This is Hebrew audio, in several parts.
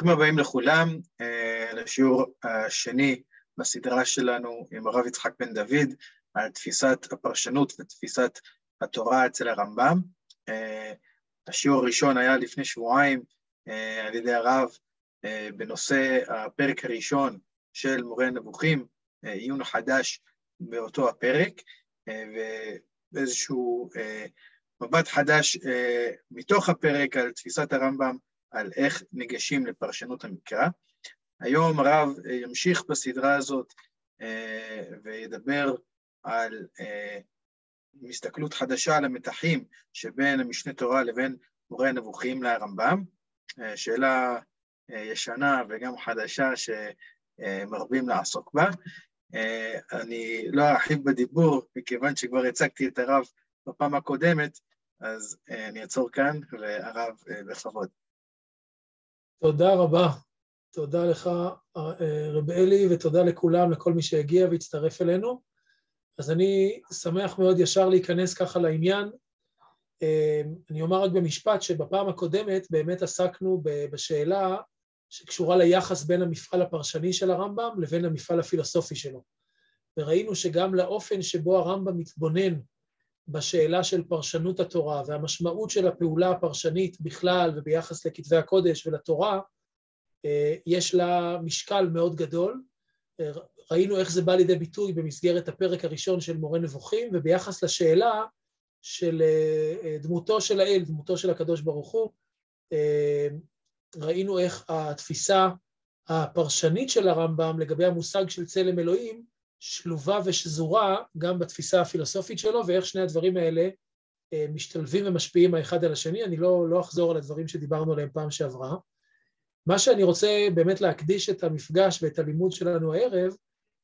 ברוכים הבאים לכולם uh, לשיעור השני בסדרה שלנו עם הרב יצחק בן דוד על תפיסת הפרשנות ותפיסת התורה אצל הרמב"ם. Uh, השיעור הראשון היה לפני שבועיים uh, על ידי הרב בנושא הפרק הראשון של מורה נבוכים, uh, עיון חדש באותו הפרק, ואיזשהו מבט חדש מתוך הפרק על תפיסת הרמב"ם על איך ניגשים לפרשנות המקרא. היום הרב אה, ימשיך בסדרה הזאת אה, וידבר על אה, מסתכלות חדשה על המתחים שבין המשנה תורה לבין מורה הנבוכים לרמב"ם. שאלה ישנה וגם חדשה שמרבים לעסוק בה. אני לא ארחיב בדיבור, מכיוון שכבר הצגתי את הרב בפעם הקודמת, אז אני אעצור כאן, והרב בכבוד. תודה רבה. תודה לך, רב אלי, ותודה לכולם, לכל מי שהגיע והצטרף אלינו. אז אני שמח מאוד ישר להיכנס ככה לעניין. אני אומר רק במשפט שבפעם הקודמת באמת עסקנו בשאלה שקשורה ליחס בין המפעל הפרשני של הרמב"ם לבין המפעל הפילוסופי שלו. וראינו שגם לאופן שבו הרמב"ם מתבונן בשאלה של פרשנות התורה והמשמעות של הפעולה הפרשנית בכלל וביחס לכתבי הקודש ולתורה, אה, יש לה משקל מאוד גדול. אה, ראינו איך זה בא לידי ביטוי במסגרת הפרק הראשון של מורה נבוכים, וביחס לשאלה של אה, דמותו של האל, דמותו של הקדוש ברוך הוא, ראינו איך התפיסה הפרשנית של הרמב"ם לגבי המושג של צלם אלוהים שלובה ושזורה גם בתפיסה הפילוסופית שלו, ואיך שני הדברים האלה אה, משתלבים ומשפיעים האחד על השני. אני לא, לא אחזור על הדברים שדיברנו עליהם פעם שעברה. מה שאני רוצה באמת להקדיש את המפגש ואת הלימוד שלנו הערב,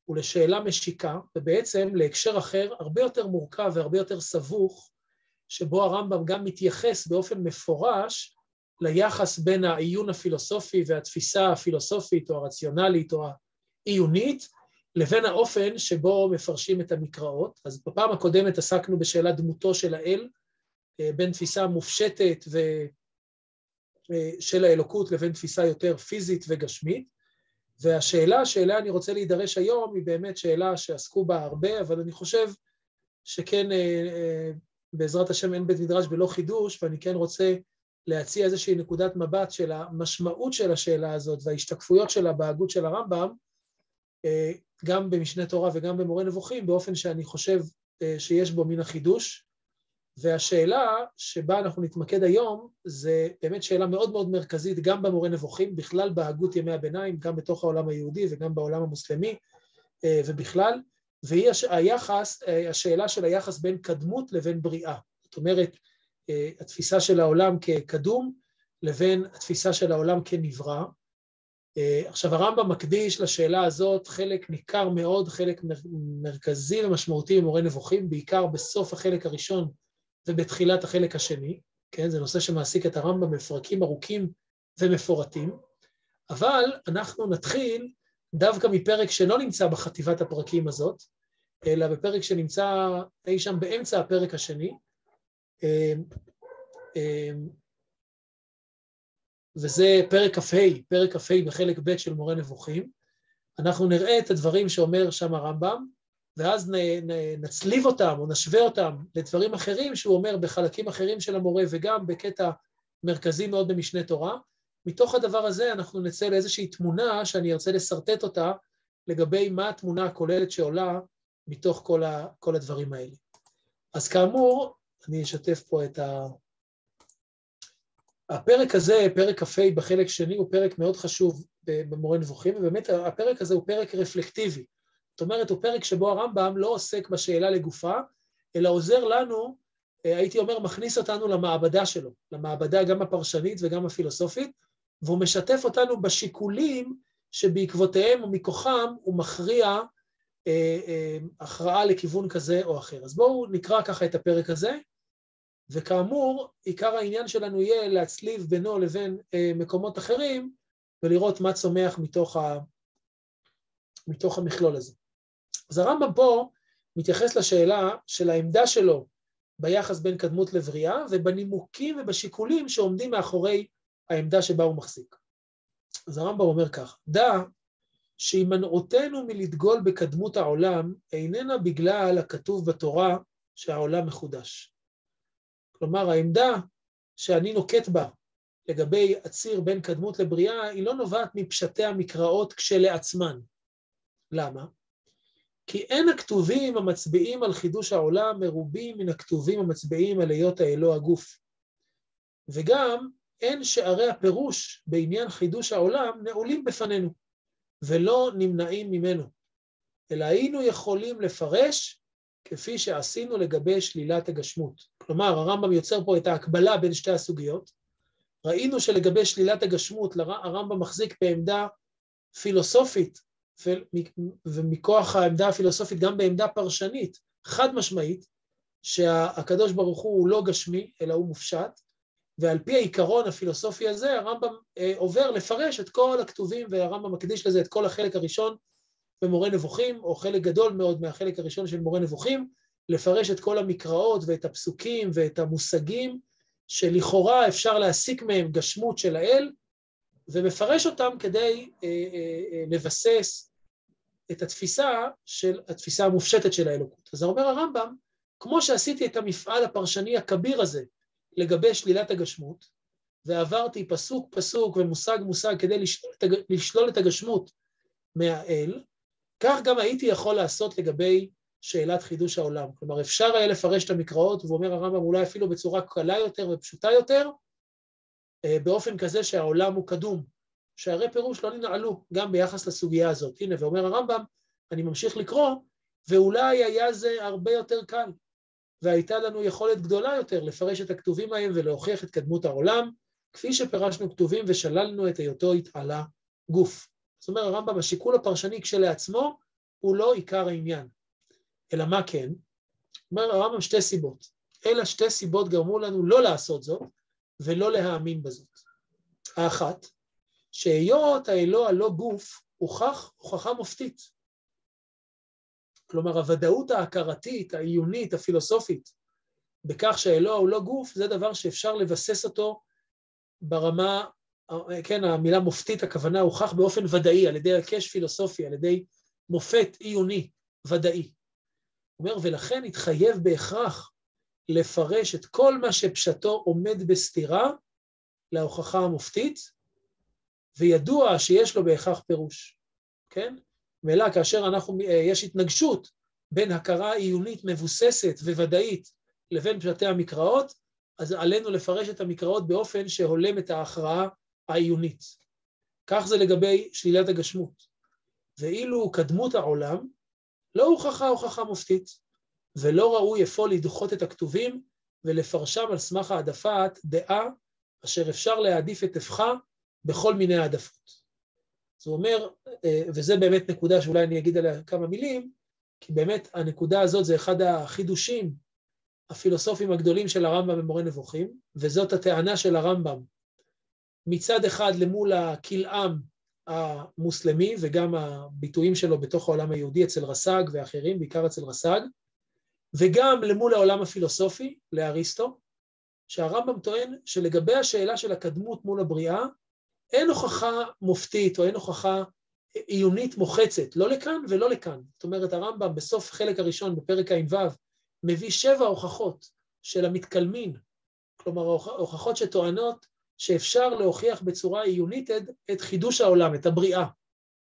הוא לשאלה משיקה, ובעצם להקשר אחר, הרבה יותר מורכב והרבה יותר סבוך, שבו הרמב"ם גם מתייחס באופן מפורש ליחס בין העיון הפילוסופי והתפיסה הפילוסופית או הרציונלית או העיונית, לבין האופן שבו מפרשים את המקראות. אז בפעם הקודמת עסקנו בשאלת דמותו של האל, אה, בין תפיסה מופשטת ו... אה, של האלוקות לבין תפיסה יותר פיזית וגשמית. והשאלה שאליה אני רוצה להידרש היום היא באמת שאלה שעסקו בה הרבה, אבל אני חושב שכן, אה, בעזרת השם אין בית מדרש בלא חידוש, ואני כן רוצה להציע איזושהי נקודת מבט של המשמעות של השאלה הזאת וההשתקפויות שלה בהגות של הרמב"ם, גם במשנה תורה וגם במורה נבוכים, באופן שאני חושב אה, שיש בו מן החידוש. והשאלה שבה אנחנו נתמקד היום, זה באמת שאלה מאוד מאוד מרכזית גם במורה נבוכים, בכלל בהגות ימי הביניים, גם בתוך העולם היהודי וגם בעולם המוסלמי אה, ובכלל, והיא היחס, אה, השאלה של היחס בין קדמות לבין בריאה. זאת אומרת, התפיסה של העולם כקדום לבין התפיסה של העולם כנברא, עכשיו הרמב"ם מקדיש לשאלה הזאת חלק ניכר מאוד, חלק מרכזי ומשמעותי במורה נבוכים, בעיקר בסוף החלק הראשון ובתחילת החלק השני, כן? זה נושא שמעסיק את הרמב"ם בפרקים ארוכים ומפורטים, אבל אנחנו נתחיל דווקא מפרק שלא נמצא בחטיבת הפרקים הזאת, אלא בפרק שנמצא אי שם באמצע הפרק השני, אה, אה, וזה פרק כ"ה, פרק כ"ה בחלק ב' של מורה נבוכים. אנחנו נראה את הדברים שאומר שם הרמב"ם, ואז נ, נ, נצליב אותם או נשווה אותם לדברים אחרים שהוא אומר בחלקים אחרים של המורה וגם בקטע מרכזי מאוד במשנה תורה. מתוך הדבר הזה אנחנו נצא לאיזושהי תמונה שאני ארצה לשרטט אותה לגבי מה התמונה הכוללת שעולה מתוך כל, ה, כל הדברים האלה. אז כאמור, אני אשתף פה את ה... הפרק הזה, פרק כ"ה בחלק שני, הוא פרק מאוד חשוב במורה נבוכים, ובאמת הפרק הזה הוא פרק רפלקטיבי. זאת אומרת, הוא פרק שבו הרמב"ם לא עוסק בשאלה לגופה, אלא עוזר לנו, אה, הייתי אומר, מכניס אותנו למעבדה שלו, למעבדה גם הפרשנית וגם הפילוסופית, והוא משתף אותנו בשיקולים שבעקבותיהם או מכוחם הוא מכריע אה, אה, הכרעה לכיוון כזה או אחר. אז בואו נקרא ככה את הפרק הזה, וכאמור, עיקר העניין שלנו יהיה להצליב בינו לבין אה, מקומות אחרים ולראות מה צומח מתוך, ה, מתוך המכלול הזה. אז הרמב"ם פה מתייחס לשאלה של העמדה שלו ביחס בין קדמות לבריאה ובנימוקים ובשיקולים שעומדים מאחורי העמדה שבה הוא מחזיק. אז הרמב"ם אומר כך, דע שהימנעותנו מלדגול בקדמות העולם איננה בגלל הכתוב בתורה שהעולם מחודש. כלומר, העמדה שאני נוקט בה לגבי הציר בין קדמות לבריאה, היא לא נובעת מפשטי המקראות כשלעצמן. למה? כי אין הכתובים המצביעים על חידוש העולם מרובים מן הכתובים המצביעים על היות האלוה הגוף. וגם אין שערי הפירוש בעניין חידוש העולם נעולים בפנינו, ולא נמנעים ממנו, אלא היינו יכולים לפרש כפי שעשינו לגבי שלילת הגשמות. כלומר, הרמב"ם יוצר פה את ההקבלה בין שתי הסוגיות. ראינו שלגבי שלילת הגשמות, הרמב"ם מחזיק בעמדה פילוסופית, ומכוח העמדה הפילוסופית גם בעמדה פרשנית, חד משמעית, שהקדוש ברוך הוא לא גשמי, אלא הוא מופשט, ועל פי העיקרון הפילוסופי הזה, הרמב"ם אה, עובר לפרש את כל הכתובים, והרמב"ם מקדיש לזה את כל החלק הראשון במורה נבוכים, או חלק גדול מאוד מהחלק הראשון של מורה נבוכים, לפרש את כל המקראות ואת הפסוקים ואת המושגים, שלכאורה אפשר להסיק מהם גשמות של האל, ומפרש אותם כדי אה, אה, אה, לבסס את התפיסה של, התפיסה המופשטת של האלוקות. אז אומר הרמב"ם, כמו שעשיתי את המפעל הפרשני הכביר הזה לגבי שלילת הגשמות, ועברתי פסוק פסוק ומושג מושג כדי לשלול את, הגשמות מהאל, כך גם הייתי יכול לעשות לגבי שאלת חידוש העולם. כלומר, אפשר היה לפרש את המקראות, ואומר הרמב"ם אולי אפילו בצורה קלה יותר ופשוטה יותר, אה, באופן כזה שהעולם הוא קדום, שהרי פירוש לא ננעלו גם ביחס לסוגיה הזאת. הנה, ואומר הרמב"ם, אני ממשיך לקרוא, ואולי היה זה הרבה יותר קל, והייתה לנו יכולת גדולה יותר לפרש את הכתובים ההם ולהוכיח את קדמות העולם, כפי שפירשנו כתובים ושללנו את היותו התעלה גוף. זאת אומרת, הרמב"ם, השיקול הפרשני כשלעצמו הוא לא עיקר העניין. אלא מה כן? אומר הרמב"ם שתי סיבות. אלא שתי סיבות גרמו לנו לא לעשות זאת ולא להאמין בזאת. האחת, שהיות האלוה לא גוף, הוכח הוכחה מופתית. כלומר, הוודאות ההכרתית, העיונית, הפילוסופית, בכך שהאלוה הוא לא גוף, זה דבר שאפשר לבסס אותו ברמה, כן, המילה מופתית, הכוונה הוכח באופן ודאי, על ידי הקש פילוסופי, על ידי מופת עיוני ודאי. אומר, ולכן התחייב בהכרח לפרש את כל מה שפשטו עומד בסתירה להוכחה המופתית, וידוע שיש לו בהכרח פירוש, כן? ואלה כאשר אנחנו, אה, יש התנגשות בין הכרה עיונית מבוססת וודאית לבין פשטי המקראות, אז עלינו לפרש את המקראות באופן שהולם את ההכרעה העיונית. כך זה לגבי שלילת הגשמות. ואילו קדמות העולם, לא הוכחה הוכחה מופתית, ולא ראוי אפוא לדחות את הכתובים ולפרשם על סמך העדפת דעה אשר אפשר להעדיף את טפחה בכל מיני העדפות. אז הוא אומר, אה, וזה באמת נקודה שאולי אני אגיד עליה כמה מילים, כי באמת הנקודה הזאת זה אחד החידושים הפילוסופיים הגדולים של הרמב"ם במורה נבוכים, וזאת הטענה של הרמב"ם מצד אחד למול הכלאם המוסלמי וגם הביטויים שלו בתוך העולם היהודי אצל רס"ג ואחרים, בעיקר אצל רס"ג, וגם למול העולם הפילוסופי, לאריסטו, שהרמב"ם טוען שלגבי השאלה של הקדמות מול הבריאה, אין הוכחה מופתית או אין הוכחה עיונית מוחצת, לא לכאן ולא לכאן. זאת אומרת, הרמב"ם בסוף חלק הראשון, בפרק ע"ו, מביא שבע הוכחות של המתקלמין, כלומר הוכחות שטוענות שאפשר להוכיח בצורה עיונית את חידוש העולם, את הבריאה,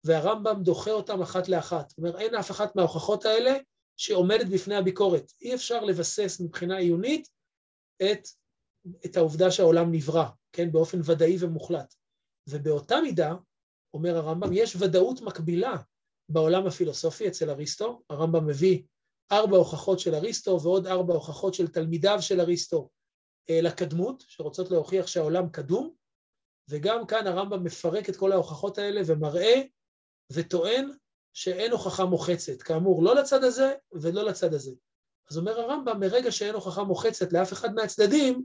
והרמב"ם דוחה אותם אחת לאחת. זאת אומרת, אין אף אחת מההוכחות האלה שעומדת בפני הביקורת. אי אפשר לבסס מבחינה עיונית את, את העובדה שהעולם נברא, כן, באופן ודאי ומוחלט. ובאותה מידה, אומר הרמב"ם, יש ודאות מקבילה בעולם הפילוסופי אצל אריסטו. הרמב"ם מביא ארבע הוכחות של אריסטו ועוד ארבע הוכחות של תלמידיו של אריסטו לקדמות, שרוצות להוכיח שהעולם קדום, וגם כאן הרמב"ם מפרק את כל ההוכחות האלה ומראה וטוען שאין הוכחה מוחצת, כאמור, לא לצד הזה ולא לצד הזה. אז אומר הרמב"ם, מרגע שאין הוכחה מוחצת לאף אחד מהצדדים,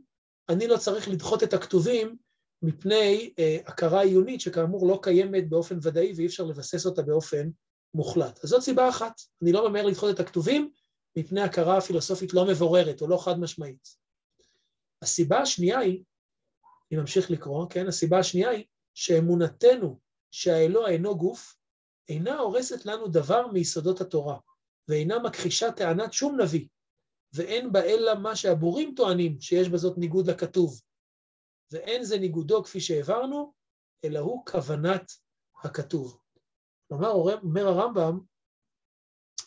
אני לא צריך לדחות את הכתובים מפני אה, הכרה עיונית שכאמור לא קיימת באופן ודאי ואי אפשר לבסס אותה באופן מוחלט. אז זאת סיבה אחת, אני לא ממהר לדחות את הכתובים מפני הכרה פילוסופית לא מבוררת או לא חד משמעית. הסיבה השנייה היא, אני ממשיך לקרוא, כן, הסיבה השנייה היא שאמונתנו שהאלוה אינו גוף, אינה הורסת לנו דבר מיסודות התורה, ואינה מכחישה טענת שום נביא, ואין בה אלא מה שהבורים טוענים שיש בזאת ניגוד לכתוב. ואין זה ניגודו כפי שהעברנו, אלא הוא כוונת הכתוב. כלומר, אומר הרמב"ם,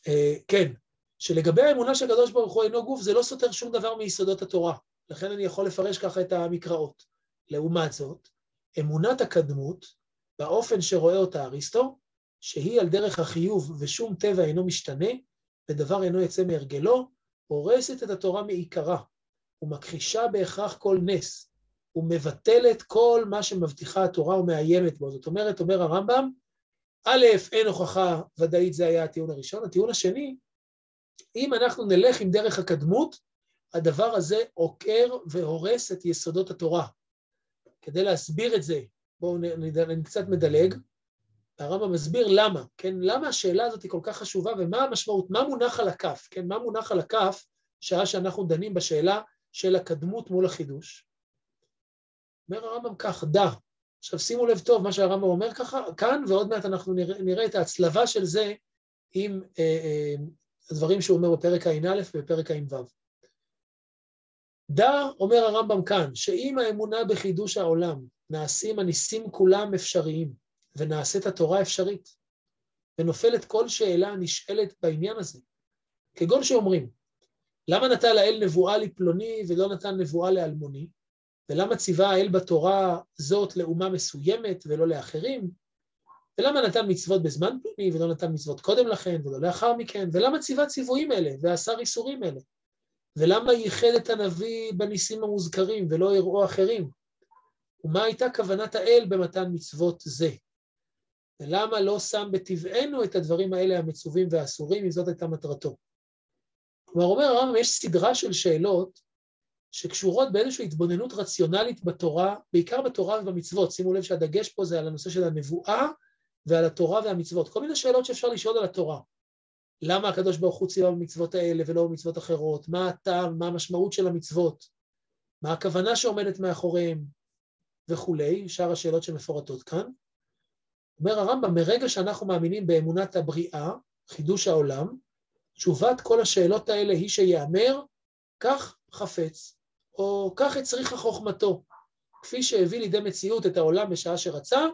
אה, כן, שלגבי האמונה שהקדוש ברוך הוא אינו גוף, זה לא סותר שום דבר מיסודות התורה. לכן אני יכול לפרש ככה את המקראות. לעומת זאת, אמונת הקדמות, באופן שרואה אותה אריסטו, שהיא על דרך החיוב ושום טבע אינו משתנה, ודבר אינו יוצא מהרגלו, הורסת את התורה מעיקרה, ומכחישה בהכרח כל נס, ומבטלת כל מה שמבטיחה התורה ומאיימת בו. זאת אומרת, אומר הרמב"ם, א', אין הוכחה ודאית, זה היה הטיעון הראשון. הטיעון השני, אם אנחנו נלך עם דרך הקדמות, הדבר הזה עוקר והורס את יסודות התורה. כדי להסביר את זה, בואו אני קצת מדלג, הרמב"ם מסביר למה, כן? למה השאלה הזאת היא כל כך חשובה ומה המשמעות, מה מונח על הכף, כן? מה מונח על הכף שעה שאנחנו דנים בשאלה של הקדמות מול החידוש. אומר הרמב"ם כך, דע. עכשיו שימו לב טוב מה שהרמב"ם אומר ככה, כאן ועוד מעט אנחנו נראה, נראה את ההצלבה של זה עם אה, אה, הדברים שהוא אומר בפרק ע"א ובפרק ע"ו. דע, אומר הרמב"ם כאן, שאם האמונה בחידוש העולם נעשים הניסים כולם אפשריים, ונעשית התורה אפשרית, ונופלת כל שאלה הנשאלת בעניין הזה. כגון שאומרים, למה נתן האל נבואה לפלוני ולא נתן נבואה לאלמוני? ולמה ציווה האל בתורה זאת לאומה מסוימת ולא לאחרים? ולמה נתן מצוות בזמן פלוני ולא נתן מצוות קודם לכן ולא לאחר מכן? ולמה ציווה ציוויים אלה ואסר איסורים אלה? ולמה ייחד את הנביא בניסים המוזכרים ולא הראו אחרים? ומה הייתה כוונת האל במתן מצוות זה? ולמה לא שם בטבענו את הדברים האלה המצווים והאסורים, אם זאת הייתה מטרתו? כלומר, אומר הרמב"ם, יש סדרה של שאלות שקשורות באיזושהי התבוננות רציונלית בתורה, בעיקר בתורה ובמצוות. שימו לב שהדגש פה זה על הנושא של הנבואה ועל התורה והמצוות. כל מיני שאלות שאפשר לשאול על התורה. למה הקדוש ברוך הוא ציווה במצוות האלה ולא במצוות אחרות? מה הטעם, מה המשמעות של המצוות? מה הכוונה שעומדת מאחוריהם? וכולי, שאר השאלות שמפורטות כאן. אומר הרמב"ם, מרגע שאנחנו מאמינים באמונת הבריאה, חידוש העולם, תשובת כל השאלות האלה היא שיאמר, כך חפץ, או כך הצריכה חוכמתו, כפי שהביא לידי מציאות את העולם בשעה שרצה,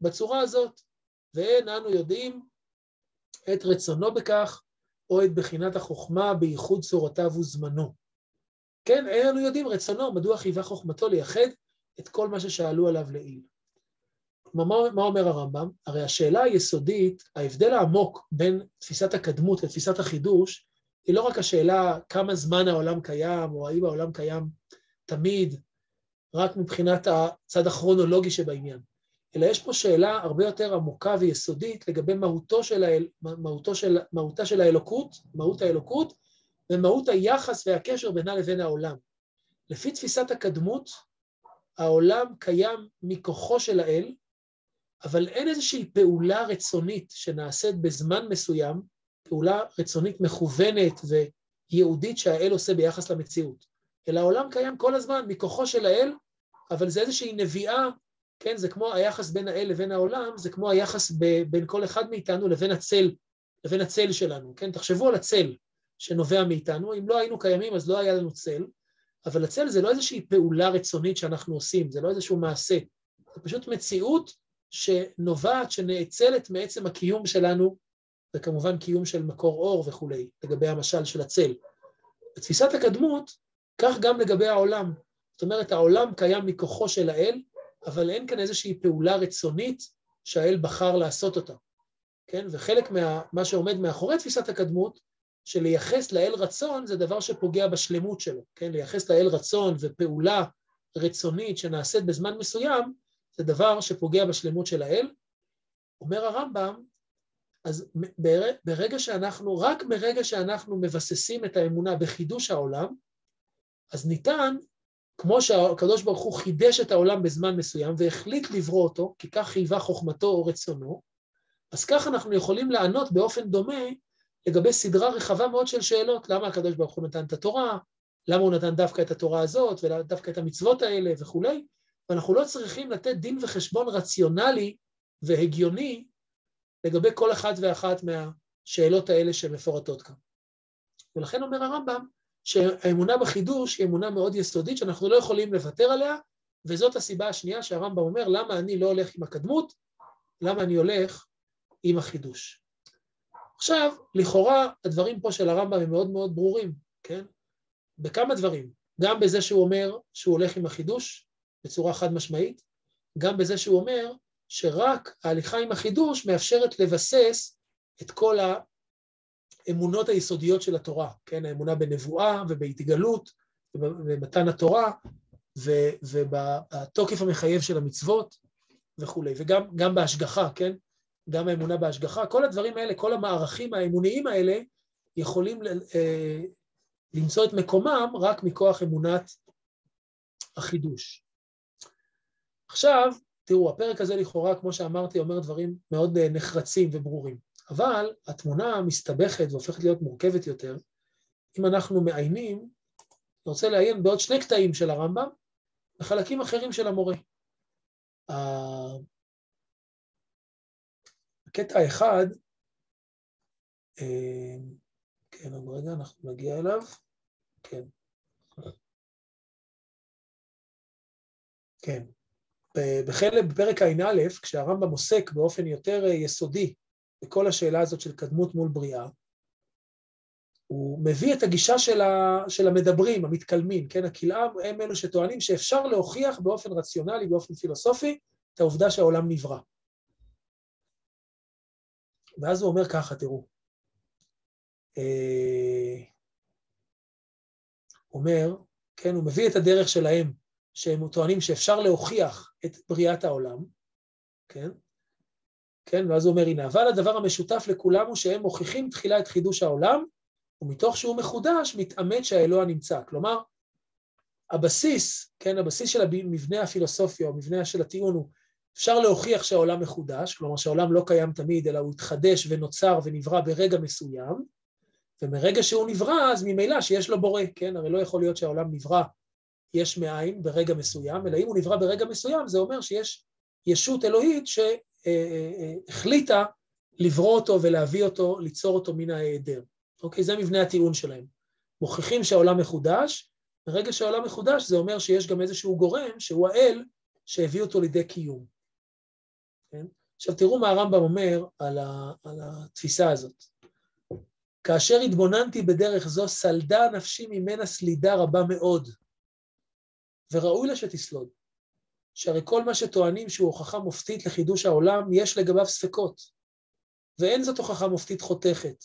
בצורה הזאת, ואין אנו יודעים את רצונו בכך, או את בחינת החוכמה בייחוד צורותיו וזמנו. כן, אין אנו יודעים רצונו, מדוע חייבה חוכמתו לייחד את כל מה ששאלו עליו לעיל. כלומר, מה אומר הרמב"ם? הרי השאלה היסודית, ההבדל העמוק בין תפיסת הקדמות לתפיסת החידוש, היא לא רק השאלה כמה זמן העולם קיים, או האם העולם קיים תמיד, רק מבחינת הצד הכרונולוגי שבעניין, אלא יש פה שאלה הרבה יותר עמוקה ויסודית לגבי מהותו של האל, מהותו של, מהותה של האלוקות, מהות האלוקות, ומהות היחס והקשר בינה לבין העולם. לפי תפיסת הקדמות, העולם קיים מכוחו של האל, אבל אין איזושהי פעולה רצונית שנעשית בזמן מסוים, פעולה רצונית מכוונת וייעודית שהאל עושה ביחס למציאות, אלא העולם קיים כל הזמן מכוחו של האל, אבל זה איזושהי נביאה, כן, זה כמו היחס בין האל לבין העולם, זה כמו היחס בין כל אחד מאיתנו לבין הצל, לבין הצל שלנו, כן? תחשבו על הצל שנובע מאיתנו, אם לא היינו קיימים אז לא היה לנו צל, אבל הצל זה לא איזושהי פעולה רצונית שאנחנו עושים, זה לא איזשהו מעשה, זה פשוט מציאות שנובעת, שנאצלת מעצם הקיום שלנו, וכמובן קיום של מקור אור וכולי, לגבי המשל של הצל. בתפיסת הקדמות, כך גם לגבי העולם. זאת אומרת, העולם קיים מכוחו של האל, אבל אין כאן איזושהי פעולה רצונית שהאל בחר לעשות אותה. כן? וחלק מה שעומד מאחורי תפיסת הקדמות, שלייחס לאל רצון זה דבר שפוגע בשלמות שלו, כן? לייחס לאל רצון ופעולה רצונית שנעשית בזמן מסוים, זה דבר שפוגע בשלמות של האל. אומר הרמב"ם, אז ברגע שאנחנו, רק מרגע שאנחנו מבססים את האמונה בחידוש העולם, אז ניתן, כמו שהקדוש ברוך הוא חידש את העולם בזמן מסוים והחליט לברוא אותו, כי כך חייבה חוכמתו או רצונו, אז כך אנחנו יכולים לענות באופן דומה לגבי סדרה רחבה מאוד של שאלות, למה הקדוש ברוך הוא נתן את התורה, למה הוא נתן דווקא את התורה הזאת, ודווקא את המצוות האלה וכולי, ואנחנו לא צריכים לתת דין וחשבון רציונלי והגיוני לגבי כל אחת ואחת מהשאלות האלה שמפורטות כאן. ולכן אומר הרמב"ם שהאמונה בחידוש היא אמונה מאוד יסודית שאנחנו לא יכולים לוותר עליה, וזאת הסיבה השנייה שהרמב"ם אומר למה אני לא הולך עם הקדמות, למה אני הולך עם החידוש. עכשיו, לכאורה הדברים פה של הרמב"ם הם מאוד מאוד ברורים, כן? בכמה דברים. גם בזה שהוא אומר שהוא הולך עם החידוש בצורה חד משמעית, גם בזה שהוא אומר שרק ההליכה עם החידוש מאפשרת לבסס את כל האמונות היסודיות של התורה, כן? האמונה בנבואה ובהתגלות ובמתן התורה ובתוקף המחייב של המצוות וכולי, וגם בהשגחה, כן? גם האמונה בהשגחה, כל הדברים האלה, כל המערכים האמוניים האלה יכולים אה, למצוא את מקומם רק מכוח אמונת החידוש. עכשיו, תראו, הפרק הזה לכאורה, כמו שאמרתי, אומר דברים מאוד אה, נחרצים וברורים, אבל התמונה מסתבכת והופכת להיות מורכבת יותר אם אנחנו מעיינים, אני רוצה לעיין בעוד שני קטעים של הרמב"ם וחלקים אחרים של המורה. הקטע האחד, אה, כן, עוד רגע, אנחנו נגיע אליו. כן. כן. בחלק, בפרק ע"א, כשהרמב"ם עוסק באופן יותר אה, יסודי בכל השאלה הזאת של קדמות מול בריאה, הוא מביא את הגישה של, ה, של המדברים, המתקלמים, כן? הכלאם הם אלו שטוענים שאפשר להוכיח באופן רציונלי, באופן פילוסופי, את העובדה שהעולם נברא. ואז הוא אומר ככה, תראו. אה, אומר, כן, הוא מביא את הדרך שלהם, שהם טוענים שאפשר להוכיח את בריאת העולם, כן? כן, ואז הוא אומר, הנה, אבל הדבר המשותף לכולם הוא שהם מוכיחים תחילה את חידוש העולם, ומתוך שהוא מחודש, מתעמת שהאלוה נמצא. כלומר, הבסיס, כן, הבסיס של המבנה הפילוסופי, או המבנה של הטיעון הוא, אפשר להוכיח שהעולם מחודש, כלומר שהעולם לא קיים תמיד, אלא הוא התחדש ונוצר ונברא ברגע מסוים, ומרגע שהוא נברא, אז ממילא שיש לו בורא, כן? הרי לא יכול להיות שהעולם נברא יש מאין ברגע מסוים, אלא אם הוא נברא ברגע מסוים, זה אומר שיש ישות אלוהית שהחליטה לברוא אותו ולהביא אותו, ליצור אותו מן ההיעדר. אוקיי? זה מבנה הטיעון שלהם. מוכיחים שהעולם מחודש, ברגע שהעולם מחודש זה אומר שיש גם איזשהו גורם שהוא האל שהביא אותו לידי קיום. כן? עכשיו תראו מה הרמב"ם אומר על, ה, על התפיסה הזאת. כאשר התבוננתי בדרך זו, סלדה נפשי ממנה סלידה רבה מאוד, וראוי לה שתסלוד, שהרי כל מה שטוענים שהוא הוכחה מופתית לחידוש העולם, יש לגביו ספקות, ואין זאת הוכחה מופתית חותכת.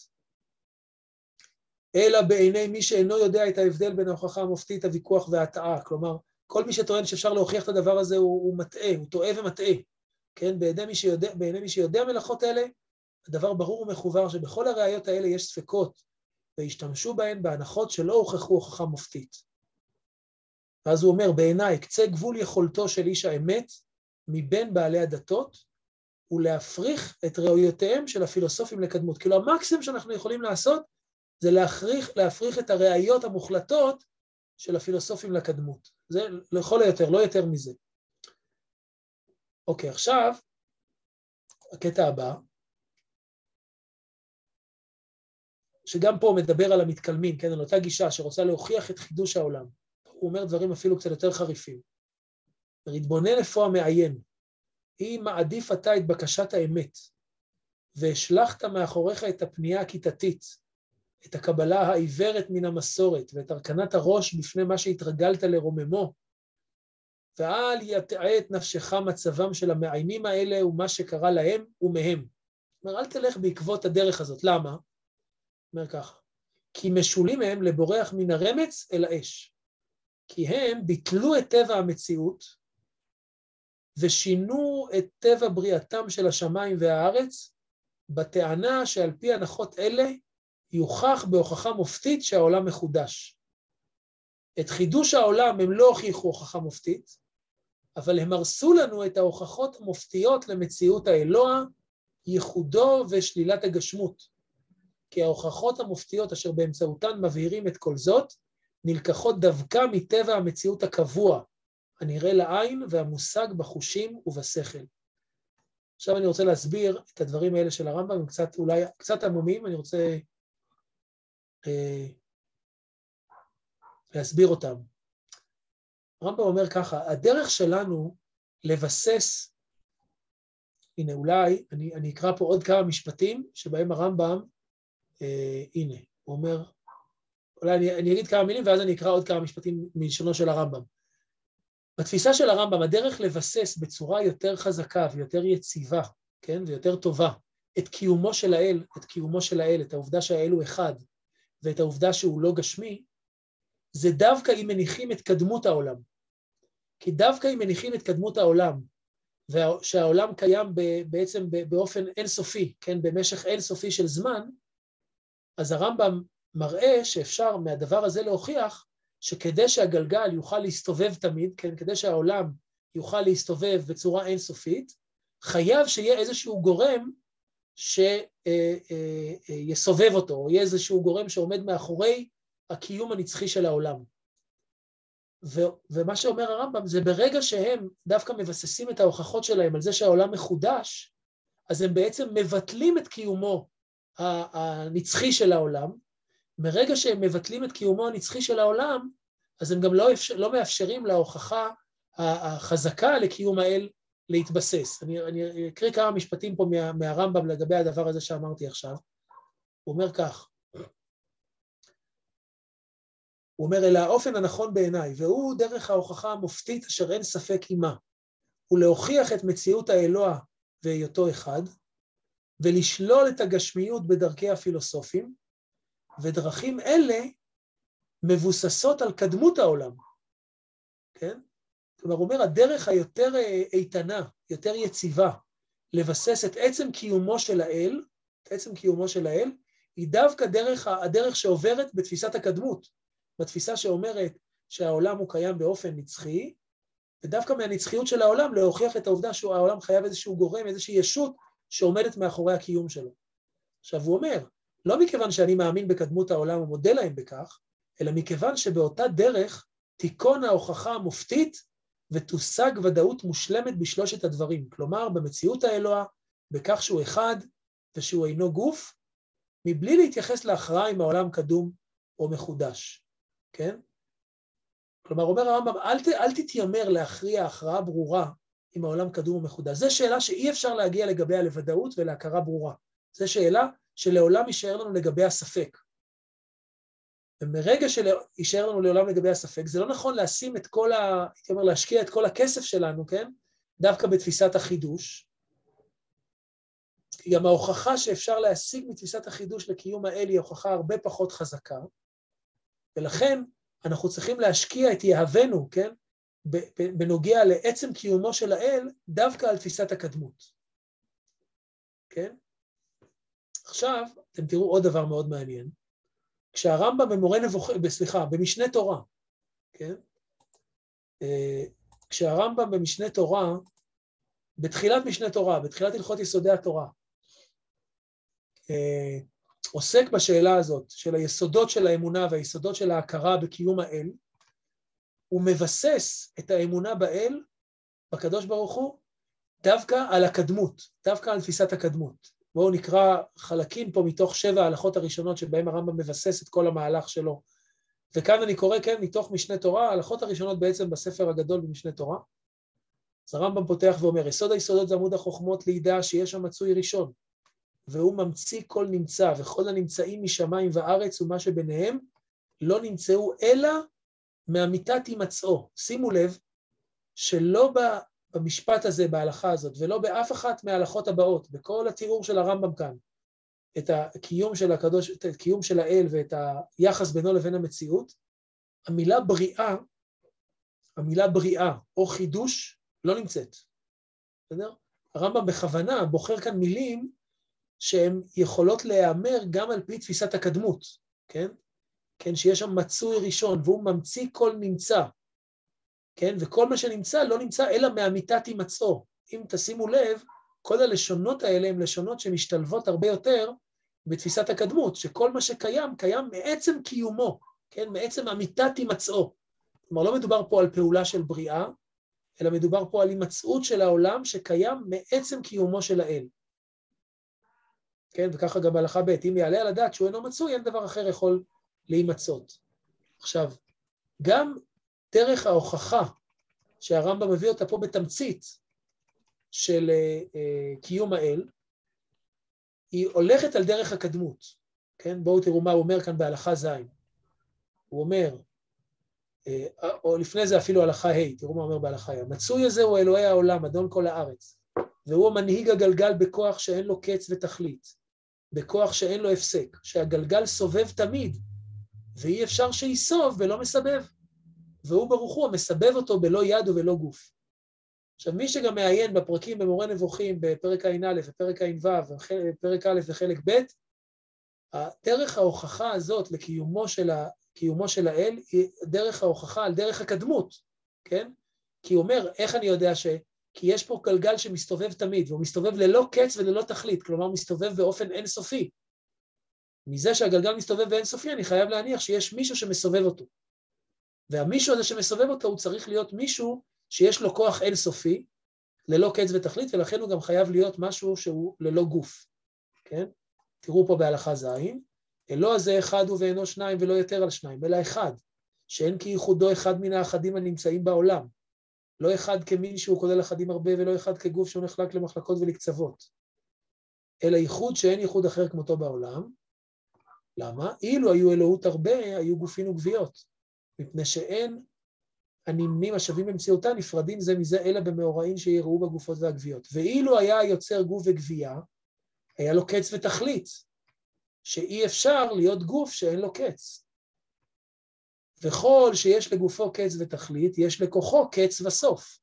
אלא בעיני מי שאינו יודע את ההבדל בין ההוכחה המופתית, הוויכוח וההטעה. כלומר, כל מי שטוען שאפשר להוכיח את הדבר הזה הוא, הוא מטעה, הוא טועה ומטעה. כן, בעיני מי שיודע, בעיני מי שיודע מלאכות אלה, הדבר ברור ומחובר שבכל הראיות האלה יש ספקות, והשתמשו בהן בהנחות שלא הוכחו הוכחה מופתית. ואז הוא אומר, בעיניי, קצה גבול יכולתו של איש האמת מבין בעלי הדתות, הוא להפריך את ראויותיהם של הפילוסופים לקדמות. כאילו המקסימום שאנחנו יכולים לעשות זה להפריך, להפריך את הראיות המוחלטות של הפילוסופים לקדמות. זה לכל היותר, לא יותר מזה. אוקיי, עכשיו, הקטע הבא, שגם פה מדבר על המתקלמים, כן, על אותה גישה שרוצה להוכיח את חידוש העולם. הוא אומר דברים אפילו קצת יותר חריפים. להתבונן איפה המעיין. אם מעדיף אתה את בקשת האמת, והשלכת מאחוריך את הפנייה הכיתתית, את הקבלה העיוורת מן המסורת, ואת הרכנת הראש בפני מה שהתרגלת לרוממו, ואל יטעה את נפשך מצבם של המעיינים האלה ומה שקרה להם ומהם. אומר, אל תלך בעקבות הדרך הזאת. למה? אומר ככה, כי משולים הם לבורח מן הרמץ אל האש. כי הם ביטלו את טבע המציאות ושינו את טבע בריאתם של השמיים והארץ בטענה שעל פי הנחות אלה יוכח בהוכחה מופתית שהעולם מחודש. את חידוש העולם הם לא הוכיחו הוכחה מופתית, אבל הם הרסו לנו את ההוכחות המופתיות למציאות האלוה, ייחודו ושלילת הגשמות. כי ההוכחות המופתיות אשר באמצעותן מבהירים את כל זאת, נלקחות דווקא מטבע המציאות הקבוע, הנראה לעין והמושג בחושים ובשכל. עכשיו אני רוצה להסביר את הדברים האלה של הרמב"ם, הם קצת אולי, קצת עמומים, אני רוצה אה, להסביר אותם. הרמב"ם אומר ככה, הדרך שלנו לבסס, הנה אולי, אני, אני אקרא פה עוד כמה משפטים שבהם הרמב"ם, אה, הנה, הוא אומר, אולי אני, אני אגיד כמה מילים ואז אני אקרא עוד כמה משפטים מלשונו של הרמב"ם. בתפיסה של הרמב"ם, הדרך לבסס בצורה יותר חזקה ויותר יציבה, כן, ויותר טובה, את קיומו של האל, את קיומו של האל, את העובדה שהאל הוא אחד, ואת העובדה שהוא לא גשמי, זה דווקא אם מניחים את קדמות העולם. כי דווקא אם מניחים את קדמות העולם, ושהעולם קיים בעצם באופן אינסופי, כן, במשך אינסופי של זמן, אז הרמב"ם מראה שאפשר מהדבר הזה להוכיח שכדי שהגלגל יוכל להסתובב תמיד, כן, כדי שהעולם יוכל להסתובב בצורה אינסופית, חייב שיהיה איזשהו גורם שיסובב אה, אה, אותו, או יהיה איזשהו גורם שעומד מאחורי הקיום הנצחי של העולם. ו- ומה שאומר הרמב"ם זה ברגע שהם דווקא מבססים את ההוכחות שלהם על זה שהעולם מחודש, אז הם בעצם מבטלים את קיומו הנצחי של העולם, מרגע שהם מבטלים את קיומו הנצחי של העולם, אז הם גם לא, אפשר, לא מאפשרים להוכחה החזקה לקיום האל להתבסס. אני, אני אקריא כמה משפטים פה מה, מהרמב"ם לגבי הדבר הזה שאמרתי עכשיו. הוא אומר כך, הוא אומר, אלא האופן הנכון בעיניי, והוא דרך ההוכחה המופתית אשר אין ספק עימה, הוא להוכיח את מציאות האלוה והיותו אחד, ולשלול את הגשמיות בדרכי הפילוסופים, ודרכים אלה מבוססות על קדמות העולם, כן? כלומר, הוא אומר, הדרך היותר אה, איתנה, יותר יציבה, לבסס את עצם קיומו של האל, את עצם קיומו של האל, היא דווקא דרך, הדרך שעוברת בתפיסת הקדמות, בתפיסה שאומרת שהעולם הוא קיים באופן נצחי, ודווקא מהנצחיות של העולם להוכיח את העובדה שהעולם חייב איזשהו גורם, איזושהי ישות שעומדת מאחורי הקיום שלו. עכשיו, הוא אומר, לא מכיוון שאני מאמין בקדמות העולם ומודה להם בכך, אלא מכיוון שבאותה דרך תיכון ההוכחה המופתית ותושג ודאות מושלמת בשלושת הדברים. כלומר, במציאות האלוה, בכך שהוא אחד ושהוא אינו גוף, מבלי להתייחס להכרעה אם העולם קדום או מחודש, כן? כלומר, אומר הרמב"ם, אל, ת, אל תתיימר להכריע הכרעה ברורה אם העולם קדום או מחודש. זו שאלה שאי אפשר להגיע לגביה לוודאות ולהכרה ברורה. זו שאלה שלעולם יישאר לנו לגבי הספק. ומרגע שיישאר לנו לעולם לגבי הספק, זה לא נכון לשים את כל ה... הייתי אומר, להשקיע את כל הכסף שלנו, כן? דווקא בתפיסת החידוש. כי גם ההוכחה שאפשר להשיג מתפיסת החידוש לקיום האל היא הוכחה הרבה פחות חזקה, ולכן אנחנו צריכים להשקיע את יהבנו, כן? בנוגע לעצם קיומו של האל, דווקא על תפיסת הקדמות. כן? עכשיו, אתם תראו עוד דבר מאוד מעניין. כשהרמב"ם במורה נבוכים, סליחה, במשנה תורה, כן? אה, כשהרמב"ם במשנה תורה, בתחילת משנה תורה, בתחילת הלכות יסודי התורה, אה, עוסק בשאלה הזאת של היסודות של האמונה והיסודות של ההכרה בקיום האל, הוא מבסס את האמונה באל, בקדוש ברוך הוא, דווקא על הקדמות, דווקא על תפיסת הקדמות. בואו נקרא חלקים פה מתוך שבע ההלכות הראשונות שבהם הרמב"ם מבסס את כל המהלך שלו. וכאן אני קורא, כן, מתוך משנה תורה, ההלכות הראשונות בעצם בספר הגדול במשנה תורה. אז הרמב"ם פותח ואומר, יסוד היסודות זה עמוד החוכמות לידע שיש שם מצוי ראשון, והוא ממציא כל נמצא, וכל הנמצאים משמיים וארץ ומה שביניהם, לא נמצאו אלא מאמיתת הימצאו. שימו לב שלא במשפט הזה, בהלכה הזאת, ולא באף אחת מההלכות הבאות, בכל התיאור של הרמב"ם כאן, את הקיום של הקדוש, את הקיום של האל ואת היחס בינו לבין המציאות, המילה בריאה, המילה בריאה או חידוש לא נמצאת, בסדר? הרמב"ם בכוונה בוחר כאן מילים שהן יכולות להיאמר גם על פי תפיסת הקדמות, כן? כן, שיש שם מצוי ראשון, והוא ממציא כל נמצא, כן? וכל מה שנמצא לא נמצא אלא מאמיתת הימצאו. אם תשימו לב, כל הלשונות האלה הן לשונות שמשתלבות הרבה יותר בתפיסת הקדמות, שכל מה שקיים, קיים מעצם קיומו, כן? מעצם אמיתת הימצאו. כלומר, לא מדובר פה על פעולה של בריאה, אלא מדובר פה על הימצאות של העולם שקיים מעצם קיומו של האל. כן, וככה גם בהלכה ב', אם יעלה על הדעת שהוא אינו מצוי, אין דבר אחר יכול להימצאות. עכשיו, גם דרך ההוכחה שהרמב"ם מביא אותה פה בתמצית של uh, uh, קיום האל, היא הולכת על דרך הקדמות, כן? בואו תראו מה הוא אומר כאן בהלכה ז'. הוא אומר, uh, או לפני זה אפילו הלכה ה', תראו מה אומר בהלכה ה', המצוי הזה הוא אלוהי העולם, אדון כל הארץ, והוא המנהיג הגלגל בכוח שאין לו קץ ותכלית, בכוח שאין לו הפסק, שהגלגל סובב תמיד, ואי אפשר שייסוב ולא מסבב. והוא ברוך הוא המסבב אותו בלא יד ובלא גוף. עכשיו, מי שגם מעיין בפרקים במורה נבוכים, בפרק ע"א ופרק ע"ו, פרק א' וחלק ב', דרך ההוכחה הזאת לקיומו של, ה, של האל היא דרך ההוכחה על דרך הקדמות, כן? כי הוא אומר, איך אני יודע ש... כי יש פה גלגל שמסתובב תמיד, והוא מסתובב ללא קץ וללא תכלית, כלומר מסתובב באופן אינסופי. מזה שהגלגל מסתובב באינסופי, אני חייב להניח שיש מישהו שמסובב אותו. והמישהו הזה שמסובב אותו, הוא צריך להיות מישהו שיש לו כוח אינסופי, ללא קץ ותכלית, ולכן הוא גם חייב להיות משהו שהוא ללא גוף, כן? תראו פה בהלכה ז', אלוה הזה אחד הוא ואינו שניים ולא יותר על שניים, אלא אחד, שאין כייחודו אחד מן האחדים הנמצאים בעולם. לא אחד כמין שהוא כולל אחדים הרבה, ולא אחד כגוף שהוא נחלק למחלקות ולקצוות. אלא ייחוד שאין ייחוד אחר כמותו בעולם. למה? אילו היו אלוהות הרבה, היו גופין וגוויות. מפני שאין הנמנים השווים במציאותה נפרדים זה מזה אלא במאורעים שיראו בגופות והגוויות. ואילו היה יוצר גוף וגבייה, היה לו קץ ותכלית, שאי אפשר להיות גוף שאין לו קץ. וכל שיש לגופו קץ ותכלית, יש לכוחו קץ וסוף.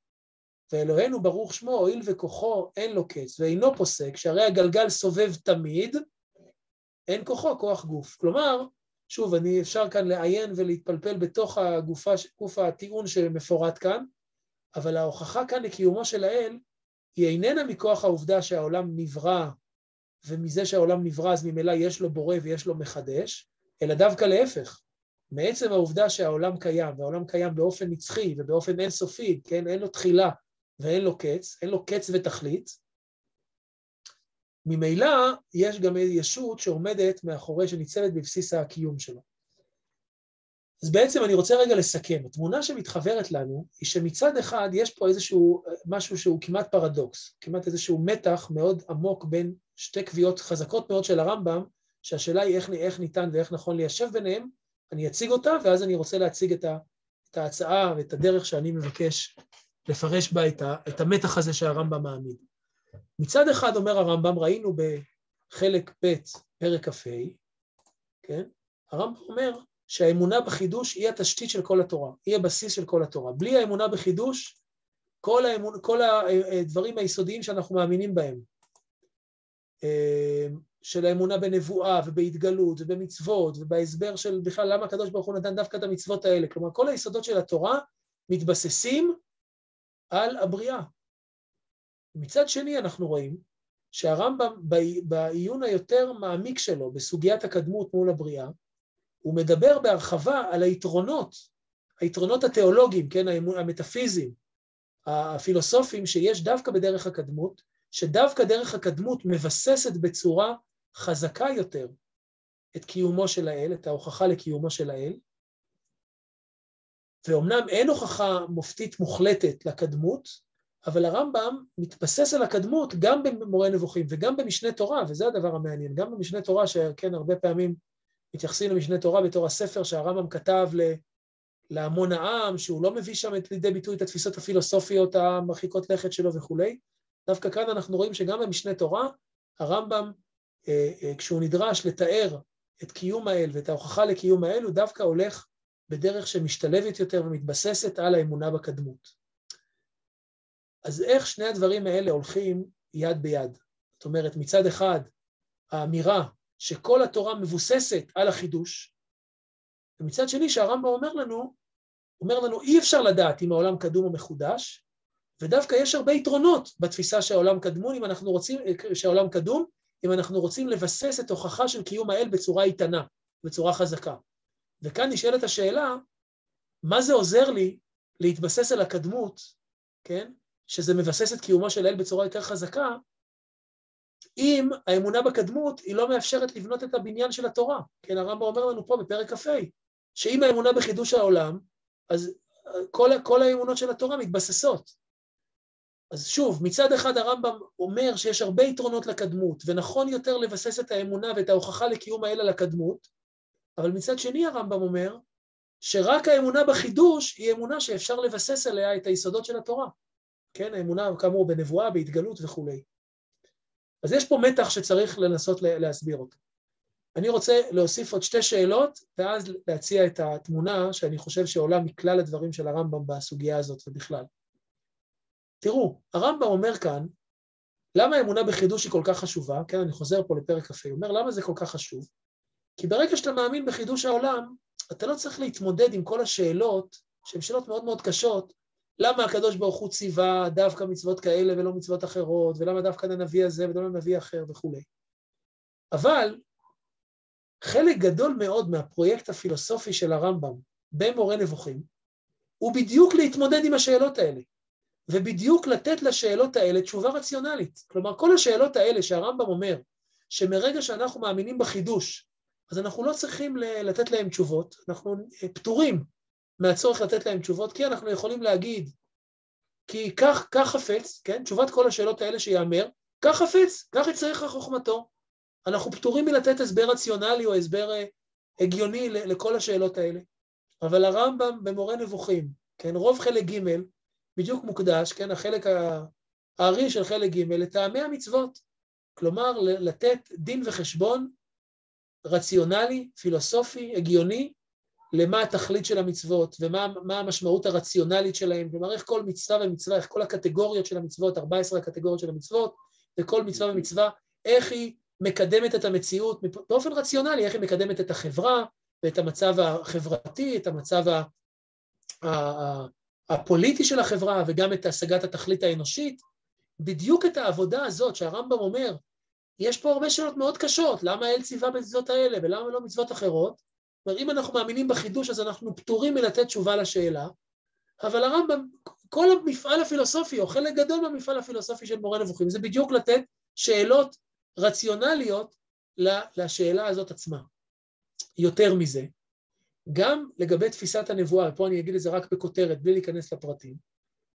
ואלוהינו ברוך שמו, הואיל וכוחו אין לו קץ ואינו פוסק, שהרי הגלגל סובב תמיד, אין כוחו כוח גוף. כלומר, שוב, אני אפשר כאן לעיין ולהתפלפל בתוך הגופה, גוף הטיעון שמפורט כאן, אבל ההוכחה כאן לקיומו של האל היא איננה מכוח העובדה שהעולם נברא, ומזה שהעולם נברא אז ממילא יש לו בורא ויש לו מחדש, אלא דווקא להפך. מעצם העובדה שהעולם קיים, והעולם קיים באופן נצחי ובאופן אינסופי, כן, אין לו תחילה ואין לו קץ, אין לו קץ ותכלית, ממילא יש גם ישות שעומדת מאחורי, שניצבת בבסיס הקיום שלו. אז בעצם אני רוצה רגע לסכם. התמונה שמתחברת לנו היא שמצד אחד יש פה איזשהו משהו שהוא כמעט פרדוקס, כמעט איזשהו מתח מאוד עמוק בין שתי קביעות חזקות מאוד של הרמב"ם, שהשאלה היא איך, איך ניתן ואיך נכון ליישב ביניהם, אני אציג אותה, ואז אני רוצה להציג את, ה, את ההצעה ואת הדרך שאני מבקש לפרש בה את, ה, את המתח הזה שהרמב"ם מעמיד. מצד אחד אומר הרמב"ם, ראינו בחלק ב', פרק כ"ה, כן? הרמב"ם אומר שהאמונה בחידוש היא התשתית של כל התורה, היא הבסיס של כל התורה. בלי האמונה בחידוש, כל, האמון, כל הדברים היסודיים שאנחנו מאמינים בהם, אה, של האמונה בנבואה ובהתגלות ובמצוות ובהסבר של בכלל למה הקדוש ברוך הוא נתן דווקא את המצוות האלה. כלומר, כל היסודות של התורה מתבססים על הבריאה, מצד שני אנחנו רואים שהרמב"ם בעיון היותר מעמיק שלו בסוגיית הקדמות מול הבריאה, הוא מדבר בהרחבה על היתרונות, היתרונות התיאולוגיים, כן, המטאפיזיים, הפילוסופיים שיש דווקא בדרך הקדמות, שדווקא דרך הקדמות מבססת בצורה חזקה יותר את קיומו של האל, את ההוכחה לקיומו של האל, ואומנם אין הוכחה מופתית מוחלטת לקדמות, אבל הרמב"ם מתבסס על הקדמות גם במורה נבוכים וגם במשנה תורה, וזה הדבר המעניין, גם במשנה תורה, שכן, הרבה פעמים מתייחסים למשנה תורה בתור הספר שהרמב"ם כתב להמון העם, שהוא לא מביא שם לידי ביטוי את התפיסות הפילוסופיות המרחיקות לכת שלו וכולי. דווקא כאן אנחנו רואים שגם במשנה תורה, הרמב"ם, אה, אה, כשהוא נדרש לתאר את קיום האל ואת ההוכחה לקיום האל, הוא דווקא הולך בדרך שמשתלבת יותר ומתבססת על האמונה בקדמות. אז איך שני הדברים האלה הולכים יד ביד? זאת אומרת, מצד אחד, האמירה שכל התורה מבוססת על החידוש, ומצד שני שהרמב"ם אומר לנו, אומר לנו, אי אפשר לדעת אם העולם קדום או מחודש, ודווקא יש הרבה יתרונות בתפיסה שהעולם קדמון, אם אנחנו רוצים, שהעולם קדום, אם אנחנו רוצים לבסס את הוכחה של קיום האל בצורה איתנה, בצורה חזקה. וכאן נשאלת השאלה, מה זה עוזר לי להתבסס על הקדמות כן? שזה מבסס את קיומו של האל בצורה יותר חזקה, אם האמונה בקדמות היא לא מאפשרת לבנות את הבניין של התורה. כן, הרמב"ם אומר לנו פה בפרק כ"ה, שאם האמונה בחידוש העולם, אז כל, כל האמונות של התורה מתבססות. אז שוב, מצד אחד הרמב"ם אומר שיש הרבה יתרונות לקדמות, ונכון יותר לבסס את האמונה ואת ההוכחה לקיום האל על הקדמות, אבל מצד שני הרמב"ם אומר שרק האמונה בחידוש היא אמונה שאפשר לבסס עליה את היסודות של התורה. כן, האמונה כאמור בנבואה, בהתגלות וכולי. אז יש פה מתח שצריך לנסות להסביר אותו. אני רוצה להוסיף עוד שתי שאלות, ואז להציע את התמונה שאני חושב שעולה מכלל הדברים של הרמב"ם בסוגיה הזאת ובכלל. תראו, הרמב"ם אומר כאן, למה האמונה בחידוש היא כל כך חשובה? כן, אני חוזר פה לפרק כ"ה, הוא אומר, למה זה כל כך חשוב? כי ברגע שאתה מאמין בחידוש העולם, אתה לא צריך להתמודד עם כל השאלות, שהן שאלות מאוד מאוד קשות, למה הקדוש ברוך הוא ציווה דווקא מצוות כאלה ולא מצוות אחרות, ולמה דווקא לנביא הזה ולא לנביא אחר וכולי. אבל חלק גדול מאוד מהפרויקט הפילוסופי של הרמב"ם במורה נבוכים, הוא בדיוק להתמודד עם השאלות האלה, ובדיוק לתת לשאלות האלה תשובה רציונלית. כלומר, כל השאלות האלה שהרמב"ם אומר, שמרגע שאנחנו מאמינים בחידוש, אז אנחנו לא צריכים לתת להם תשובות, אנחנו פטורים מהצורך לתת להם תשובות, כי אנחנו יכולים להגיד, כי כך, כך חפץ, כן, תשובת כל השאלות האלה שיאמר, כך חפץ, כך יצטרך חוכמתו. אנחנו פטורים מלתת הסבר רציונלי או הסבר אה, הגיוני לכל השאלות האלה. אבל הרמב"ם במורה נבוכים, כן, רוב חלק ג' בדיוק מוקדש, כן, החלק הארי של חלק ג' לטעמי המצוות. כלומר, לתת דין וחשבון רציונלי, פילוסופי, הגיוני, למה התכלית של המצוות ומה המשמעות הרציונלית שלהם, כלומר איך כל מצווה ומצווה, איך כל הקטגוריות של המצוות, 14 הקטגוריות של המצוות, וכל מצווה ומצווה, איך היא מקדמת את המציאות באופן רציונלי, איך היא מקדמת את החברה ואת המצב החברתי, את המצב הפוליטי של החברה וגם את השגת התכלית האנושית. בדיוק את העבודה הזאת שהרמב"ם אומר, יש פה הרבה שאלות מאוד קשות, למה האל ציווה במצוות האלה ולמה לא מצוות אחרות? כלומר, אם אנחנו מאמינים בחידוש, אז אנחנו פטורים מלתת תשובה לשאלה, אבל הרמב"ם, כל המפעל הפילוסופי, או חלק גדול מהמפעל הפילוסופי של מורה נבוכים, זה בדיוק לתת שאלות רציונליות לשאלה הזאת עצמה. יותר מזה, גם לגבי תפיסת הנבואה, ופה אני אגיד את זה רק בכותרת, בלי להיכנס לפרטים,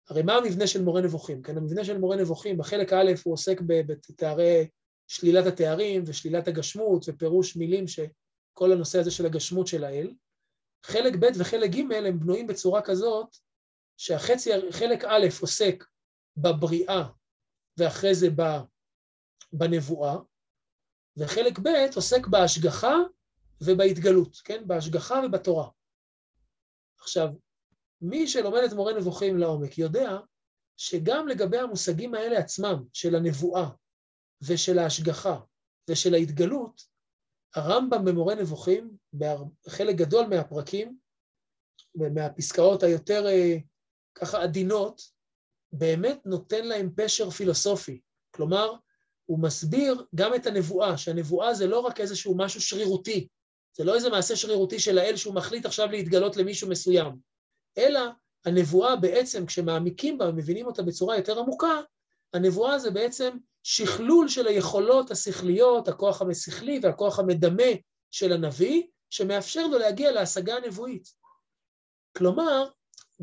הרי מה המבנה של מורה נבוכים? כן, המבנה של מורה נבוכים, בחלק א' הוא עוסק בתארי שלילת התארים ושלילת הגשמות ופירוש מילים שכל הנושא הזה של הגשמות של האל. חלק ב' וחלק ג' הם בנויים בצורה כזאת שהחצי, חלק א' עוסק בבריאה ואחרי זה בנבואה, וחלק ב' עוסק בהשגחה ובהתגלות, כן? בהשגחה ובתורה. עכשיו, מי שלומד את מורה נבוכים לעומק יודע שגם לגבי המושגים האלה עצמם, של הנבואה ושל ההשגחה ושל ההתגלות, הרמב"ם במורה נבוכים, בחלק גדול מהפרקים, ומהפסקאות היותר אה, ככה עדינות, באמת נותן להם פשר פילוסופי. כלומר, הוא מסביר גם את הנבואה, שהנבואה זה לא רק איזשהו משהו שרירותי, זה לא איזה מעשה שרירותי של האל שהוא מחליט עכשיו להתגלות למישהו מסוים, אלא הנבואה בעצם, כשמעמיקים בה ומבינים אותה בצורה יותר עמוקה, הנבואה זה בעצם שכלול של היכולות השכליות, הכוח המשכלי והכוח המדמה של הנביא, שמאפשר לו להגיע להשגה הנבואית. כלומר,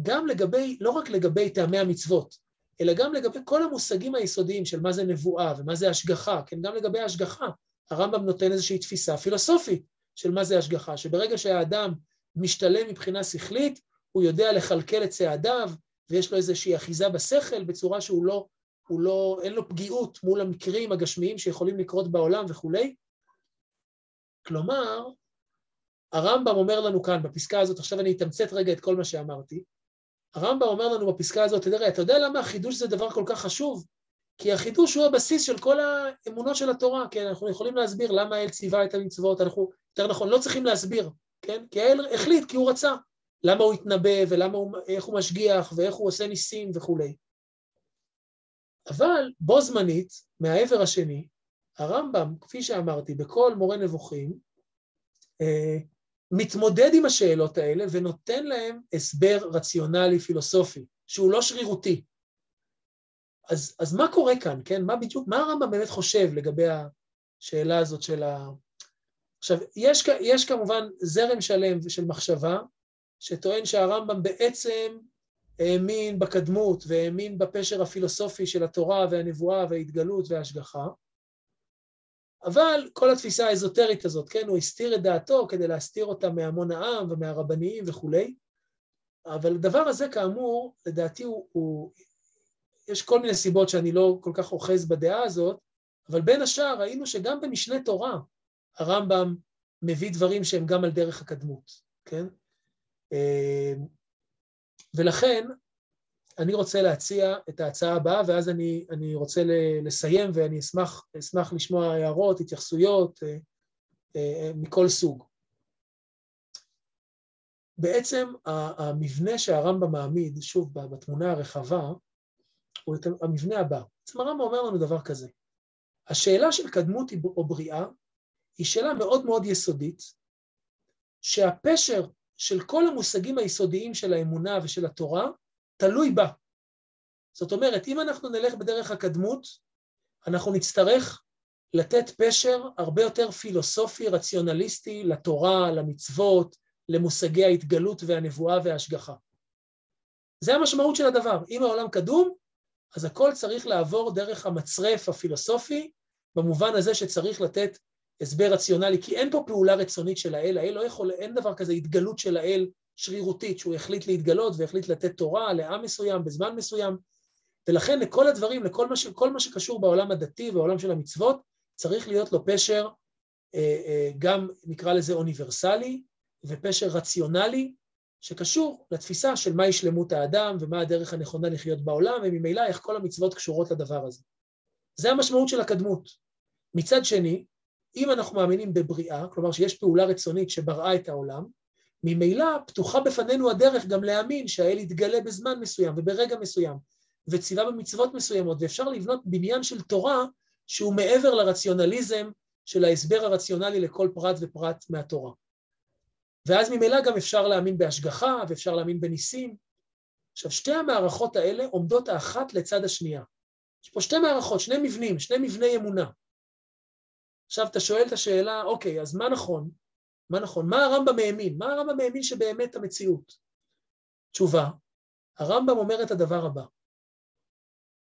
גם לגבי, לא רק לגבי טעמי המצוות, אלא גם לגבי כל המושגים היסודיים של מה זה נבואה ומה זה השגחה, כן, גם לגבי השגחה, הרמב"ם נותן איזושהי תפיסה פילוסופית של מה זה השגחה, שברגע שהאדם משתלם מבחינה שכלית, הוא יודע לכלכל את צעדיו, ויש לו איזושהי אחיזה בשכל בצורה שהוא לא, הוא לא, אין לו פגיעות מול המקרים הגשמיים שיכולים לקרות בעולם וכולי. כלומר, הרמב"ם אומר לנו כאן, בפסקה הזאת, עכשיו אני אתמצת רגע את כל מה שאמרתי, הרמב"ם אומר לנו בפסקה הזאת, תראה, אתה יודע למה החידוש זה דבר כל כך חשוב? כי החידוש הוא הבסיס של כל האמונות של התורה, כן? אנחנו יכולים להסביר למה האל ציווה את המצוות, אנחנו, יותר נכון, לא צריכים להסביר, כן? כי האל החליט, כי הוא רצה. למה הוא התנבא, ולמה הוא, איך הוא משגיח, ואיך הוא עושה ניסים וכולי. אבל בו זמנית, מהעבר השני, הרמב"ם, כפי שאמרתי, בכל מורה נבוכים, אה, מתמודד עם השאלות האלה ונותן להם הסבר רציונלי פילוסופי, שהוא לא שרירותי. אז, אז מה קורה כאן, כן? מה בדיוק, מה הרמב"ם באמת חושב לגבי השאלה הזאת של ה... עכשיו, יש, יש כמובן זרם שלם של מחשבה, שטוען שהרמב"ם בעצם האמין בקדמות והאמין בפשר הפילוסופי של התורה והנבואה וההתגלות וההשגחה, אבל כל התפיסה האזוטרית הזאת, כן, הוא הסתיר את דעתו כדי להסתיר אותה מהמון העם ומהרבניים וכולי, אבל הדבר הזה כאמור, לדעתי הוא, הוא, יש כל מיני סיבות שאני לא כל כך אוחז בדעה הזאת, אבל בין השאר ראינו שגם במשנה תורה הרמב"ם מביא דברים שהם גם על דרך הקדמות, כן? אה, ולכן אני רוצה להציע את ההצעה הבאה, ואז אני, אני רוצה לסיים ואני אשמח, אשמח לשמוע הערות, התייחסויות אה, אה, מכל סוג. בעצם המבנה שהרמב"ם מעמיד, שוב, בתמונה הרחבה, הוא את המבנה הבא. בעצם הרמב"ם אומר לנו דבר כזה, השאלה של קדמות או בריאה היא שאלה מאוד מאוד יסודית, שהפשר של כל המושגים היסודיים של האמונה ושל התורה תלוי בה. זאת אומרת, אם אנחנו נלך בדרך הקדמות, אנחנו נצטרך לתת פשר הרבה יותר פילוסופי, רציונליסטי, לתורה, למצוות, למושגי ההתגלות והנבואה וההשגחה. זה המשמעות של הדבר. אם העולם קדום, אז הכל צריך לעבור דרך המצרף הפילוסופי, במובן הזה שצריך לתת הסבר רציונלי, כי אין פה פעולה רצונית של האל, האל לא יכול, אין דבר כזה התגלות של האל שרירותית, שהוא החליט להתגלות והחליט לתת תורה לעם מסוים בזמן מסוים, ולכן לכל הדברים, לכל מה, כל מה שקשור בעולם הדתי ובעולם של המצוות, צריך להיות לו פשר, אה, אה, גם נקרא לזה אוניברסלי, ופשר רציונלי, שקשור לתפיסה של מהי שלמות האדם ומה הדרך הנכונה לחיות בעולם, וממילא איך כל המצוות קשורות לדבר הזה. זה המשמעות של הקדמות. מצד שני, אם אנחנו מאמינים בבריאה, כלומר שיש פעולה רצונית שבראה את העולם, ממילא פתוחה בפנינו הדרך גם להאמין שהאל יתגלה בזמן מסוים וברגע מסוים, וציווה במצוות מסוימות, ואפשר לבנות בניין של תורה שהוא מעבר לרציונליזם של ההסבר הרציונלי לכל פרט ופרט מהתורה. ואז ממילא גם אפשר להאמין בהשגחה ואפשר להאמין בניסים. עכשיו, שתי המערכות האלה עומדות האחת לצד השנייה. יש פה שתי מערכות, שני מבנים, שני מבני אמונה. עכשיו אתה שואל את השאלה, אוקיי, אז מה נכון? מה נכון? מה הרמב"ם האמין? מה הרמב"ם האמין שבאמת המציאות? תשובה, הרמב"ם אומר את הדבר הבא,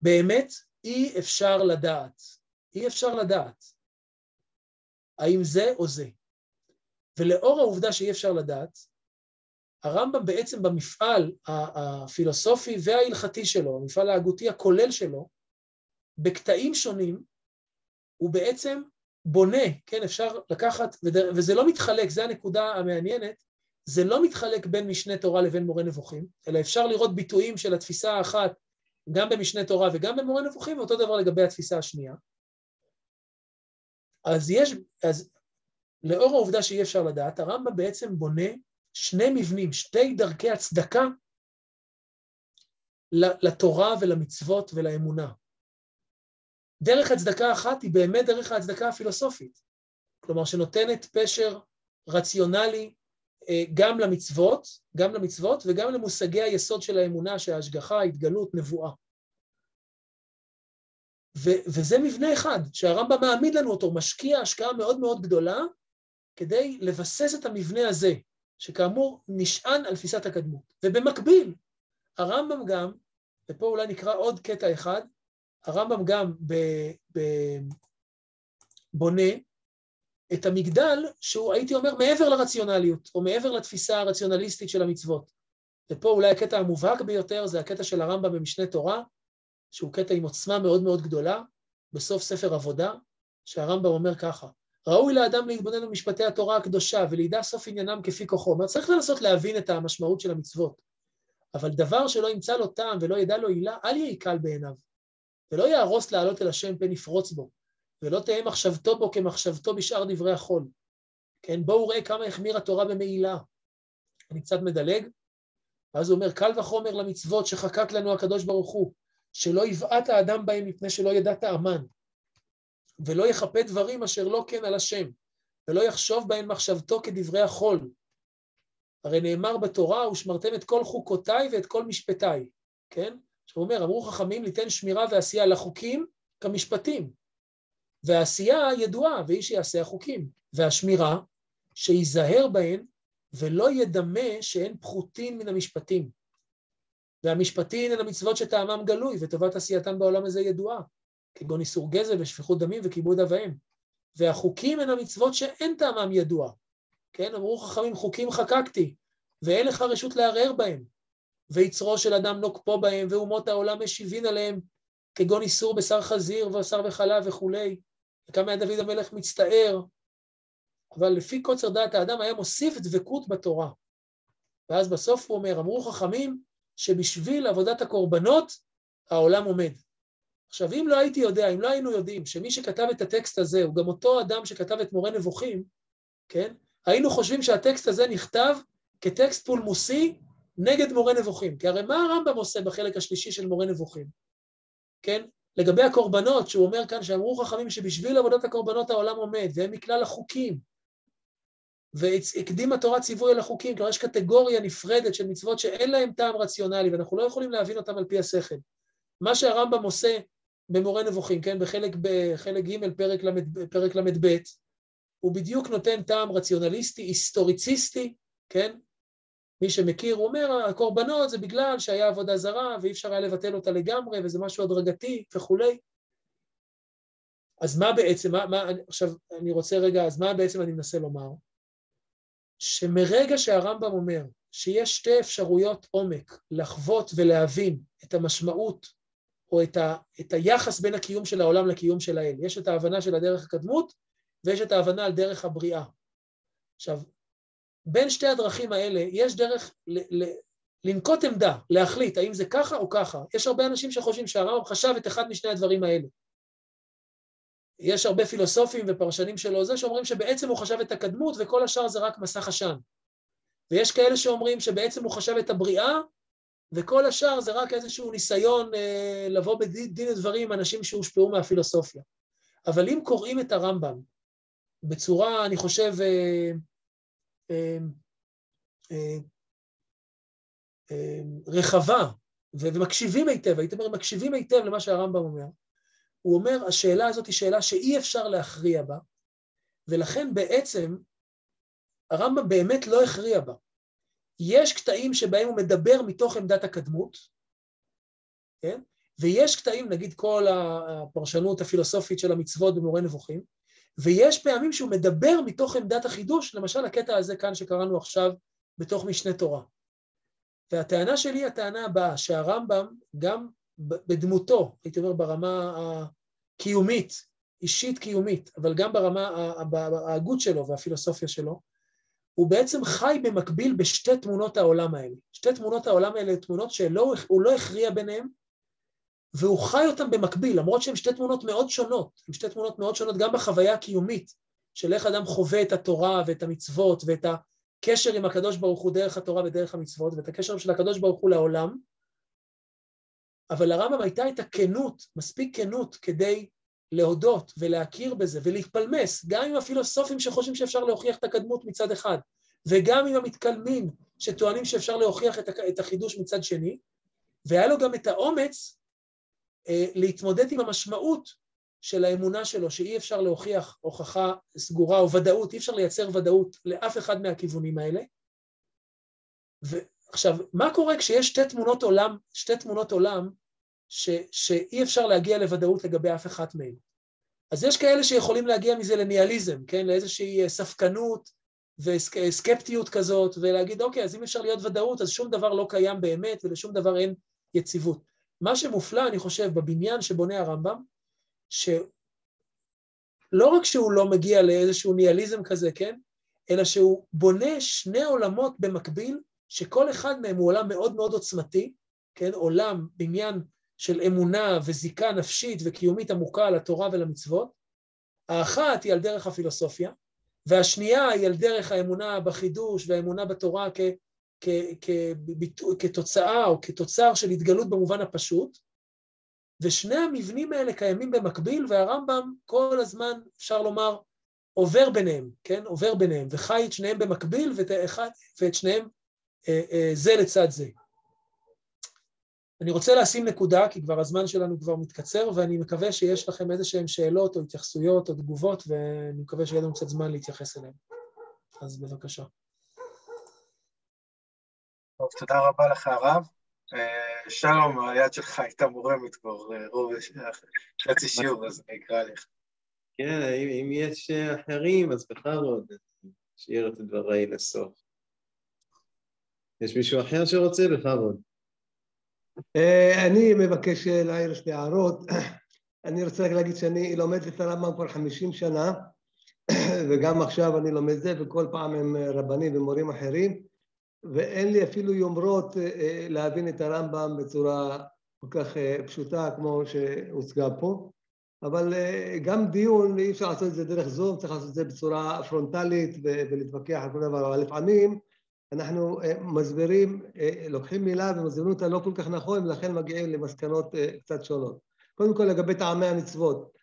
באמת אי אפשר לדעת, אי אפשר לדעת האם זה או זה. ולאור העובדה שאי אפשר לדעת, הרמב"ם בעצם במפעל הפילוסופי וההלכתי שלו, המפעל ההגותי הכולל שלו, בקטעים שונים, הוא בעצם בונה, כן, אפשר לקחת, וזה לא מתחלק, זו הנקודה המעניינת, זה לא מתחלק בין משנה תורה לבין מורה נבוכים, אלא אפשר לראות ביטויים של התפיסה האחת גם במשנה תורה וגם במורה נבוכים, ואותו דבר לגבי התפיסה השנייה. אז יש, אז לאור העובדה שאי אפשר לדעת, הרמב"ם בעצם בונה שני מבנים, שתי דרכי הצדקה לתורה ולמצוות ולאמונה. דרך הצדקה אחת היא באמת דרך ההצדקה הפילוסופית, כלומר שנותנת פשר רציונלי אה, גם למצוות, גם למצוות וגם למושגי היסוד של האמונה, שההשגחה, התגלות, נבואה. ו- וזה מבנה אחד, שהרמב"ם מעמיד לנו אותו, משקיע השקעה מאוד מאוד גדולה כדי לבסס את המבנה הזה, שכאמור נשען על תפיסת הקדמות. ובמקביל, הרמב"ם גם, ופה אולי נקרא עוד קטע אחד, הרמב"ם גם ב, ב, בונה את המגדל שהוא, הייתי אומר, מעבר לרציונליות, או מעבר לתפיסה הרציונליסטית של המצוות. ופה אולי הקטע המובהק ביותר זה הקטע של הרמב"ם במשנה תורה, שהוא קטע עם עוצמה מאוד מאוד גדולה, בסוף ספר עבודה, שהרמב"ם אומר ככה, ראוי לאדם להתבונן במשפטי התורה הקדושה ולידע סוף עניינם כפי כוחו. זאת צריך לנסות להבין את המשמעות של המצוות, אבל דבר שלא ימצא לו טעם ולא ידע לו עילה, אל יהיה קל בעיניו. ולא יהרוס לעלות אל השם פן יפרוץ בו, ולא תהא מחשבתו בו כמחשבתו בשאר דברי החול. כן, בואו ראה כמה החמיר התורה במעילה. אני קצת מדלג, ואז הוא אומר, קל וחומר למצוות שחקק לנו הקדוש ברוך הוא, שלא יבעט האדם בהם מפני שלא ידע טעמן, ולא יכפה דברים אשר לא כן על השם, ולא יחשוב בהן מחשבתו כדברי החול. הרי נאמר בתורה, ושמרתם את כל חוקותיי ואת כל משפטיי, כן? הוא אומר, אמרו חכמים ליתן שמירה ועשייה לחוקים כמשפטים, והעשייה ידועה, ואיש יעשה החוקים, והשמירה, שייזהר בהן ולא ידמה שהן פחותין מן המשפטים. והמשפטין הן המצוות שטעמם גלוי, וטובת עשייתם בעולם הזה ידועה, כגון איסור גזל ושפיכות דמים וכיבוד אב ואם. והחוקים הן המצוות שאין טעמם ידוע. כן, אמרו חכמים, חוקים חקקתי, ואין לך רשות לערער בהם. ויצרו של אדם נוקפו בהם, ואומות העולם משיבין עליהם, כגון איסור בשר חזיר ובשר וחלב וכולי. וכמה היה דוד המלך מצטער, אבל לפי קוצר דעת האדם היה מוסיף דבקות בתורה. ואז בסוף הוא אומר, אמרו חכמים שבשביל עבודת הקורבנות העולם עומד. עכשיו, אם לא הייתי יודע, אם לא היינו יודעים שמי שכתב את הטקסט הזה הוא גם אותו אדם שכתב את מורה נבוכים, כן? היינו חושבים שהטקסט הזה נכתב כטקסט פולמוסי נגד מורה נבוכים. כי הרי מה הרמב"ם עושה בחלק השלישי של מורה נבוכים? כן? לגבי הקורבנות, שהוא אומר כאן שאמרו חכמים שבשביל עבודת הקורבנות העולם עומד, והם מכלל החוקים, והקדימה תורה ציווי על החוקים, כלומר יש קטגוריה נפרדת של מצוות שאין להם טעם רציונלי, ואנחנו לא יכולים להבין אותם על פי השכל. מה שהרמב"ם עושה במורה נבוכים, כן, בחלק, בחלק ג' פרק, פרק ל"ב, הוא בדיוק נותן טעם רציונליסטי, היסטוריציסטי, כן? מי שמכיר, אומר, הקורבנות זה בגלל שהיה עבודה זרה ואי אפשר היה לבטל אותה לגמרי וזה משהו הדרגתי וכולי. אז מה בעצם, מה, מה, עכשיו אני רוצה רגע, אז מה בעצם אני מנסה לומר? שמרגע שהרמב"ם אומר שיש שתי אפשרויות עומק לחוות ולהבין את המשמעות או את, ה, את היחס בין הקיום של העולם לקיום של האל, יש את ההבנה של הדרך הקדמות ויש את ההבנה על דרך הבריאה. עכשיו, בין שתי הדרכים האלה יש דרך ל- ל- לנקוט עמדה, להחליט האם זה ככה או ככה. יש הרבה אנשים שחושבים שהרמב"ם חשב את אחד משני הדברים האלה. יש הרבה פילוסופים ופרשנים שלו זה שאומרים שבעצם הוא חשב את הקדמות וכל השאר זה רק מסך עשן. ויש כאלה שאומרים שבעצם הוא חשב את הבריאה וכל השאר זה רק איזשהו ניסיון אה, לבוא בדין ודברים עם אנשים שהושפעו מהפילוסופיה. אבל אם קוראים את הרמב"ם בצורה, אני חושב, אה, רחבה, ומקשיבים היטב, הייתי אומר, מקשיבים היטב למה שהרמב"ם אומר, הוא אומר, השאלה הזאת היא שאלה שאי אפשר להכריע בה, ולכן בעצם הרמב"ם באמת לא הכריע בה. יש קטעים שבהם הוא מדבר מתוך עמדת הקדמות, כן? ויש קטעים, נגיד כל הפרשנות הפילוסופית של המצוות במורה נבוכים, ויש פעמים שהוא מדבר מתוך עמדת החידוש, למשל הקטע הזה כאן שקראנו עכשיו בתוך משנה תורה. והטענה שלי היא הטענה הבאה, שהרמב"ם גם בדמותו, הייתי אומר ברמה הקיומית, אישית קיומית, אבל גם ברמה ההגות שלו והפילוסופיה שלו, הוא בעצם חי במקביל בשתי תמונות העולם האלה. שתי תמונות העולם האלה תמונות שהוא לא הכריע ביניהן, והוא חי אותן במקביל, למרות שהן שתי תמונות מאוד שונות, הן שתי תמונות מאוד שונות גם בחוויה הקיומית, של איך אדם חווה את התורה ואת המצוות ואת הקשר עם הקדוש ברוך הוא דרך התורה ודרך המצוות, ואת הקשר של הקדוש ברוך הוא לעולם, אבל לרמב"ם הייתה את הכנות, מספיק כנות כדי להודות ולהכיר בזה ולהתפלמס, גם עם הפילוסופים שחושבים שאפשר להוכיח את הקדמות מצד אחד, וגם עם המתקלמים שטוענים שאפשר להוכיח את החידוש מצד שני, והיה לו גם את האומץ להתמודד עם המשמעות של האמונה שלו, שאי אפשר להוכיח הוכחה סגורה או ודאות, אי אפשר לייצר ודאות לאף אחד מהכיוונים האלה. ועכשיו, מה קורה כשיש שתי תמונות עולם, שתי תמונות עולם ש, שאי אפשר להגיע לוודאות לגבי אף אחת מהן? אז יש כאלה שיכולים להגיע מזה לניאליזם, כן? לאיזושהי ספקנות וסקפטיות כזאת, ולהגיד, אוקיי, אז אם אפשר להיות ודאות, אז שום דבר לא קיים באמת ולשום דבר אין יציבות. מה שמופלא, אני חושב, בבניין שבונה הרמב"ם, שלא רק שהוא לא מגיע לאיזשהו ניאליזם כזה, כן? אלא שהוא בונה שני עולמות במקביל, שכל אחד מהם הוא עולם מאוד מאוד עוצמתי, כן? עולם, בניין של אמונה וזיקה נפשית וקיומית עמוקה על התורה ולמצוות. האחת היא על דרך הפילוסופיה, והשנייה היא על דרך האמונה בחידוש והאמונה בתורה כ, כתוצאה או כתוצר של התגלות במובן הפשוט, ושני המבנים האלה קיימים במקביל, והרמב"ם כל הזמן, אפשר לומר, עובר ביניהם, כן? עובר ביניהם, וחי את שניהם במקביל ואת, אחד, ואת שניהם אה, אה, זה לצד זה. אני רוצה לשים נקודה, כי כבר הזמן שלנו כבר מתקצר, ואני מקווה שיש לכם איזה שהן שאלות או התייחסויות או תגובות, ואני מקווה שיהיה לנו קצת זמן להתייחס אליהן. אז בבקשה. טוב, תודה רבה לך, הרב. אה, שלום, היד שלך הייתה מורמת כבר אה, רוב חצי שיעור, אז אני אקרא לך. כן, אם יש אחרים, אז בכבוד, שיער את דבריי לסוף. יש מישהו אחר שרוצה? בכבוד. אה, אני מבקש להעיר שתי הערות. אני רוצה רק להגיד שאני לומד את הרמב"ם כבר 50 שנה, וגם עכשיו אני לומד זה, וכל פעם עם רבנים ומורים אחרים, ואין לי אפילו יומרות אה, אה, להבין את הרמב"ם בצורה כל כך פשוטה כמו שהוצגה פה. אבל גם דיון, אי אפשר לעשות את זה דרך זום, צריך לעשות את זה בצורה פרונטלית ולהתווכח על כל דבר, אבל לפעמים אנחנו אה, מסבירים, אה, לוקחים מילה ומסבירים אותה לא כל כך נכון, ולכן מגיעים למסקנות אה, קצת שונות. קודם כל לגבי טעמי המצוות,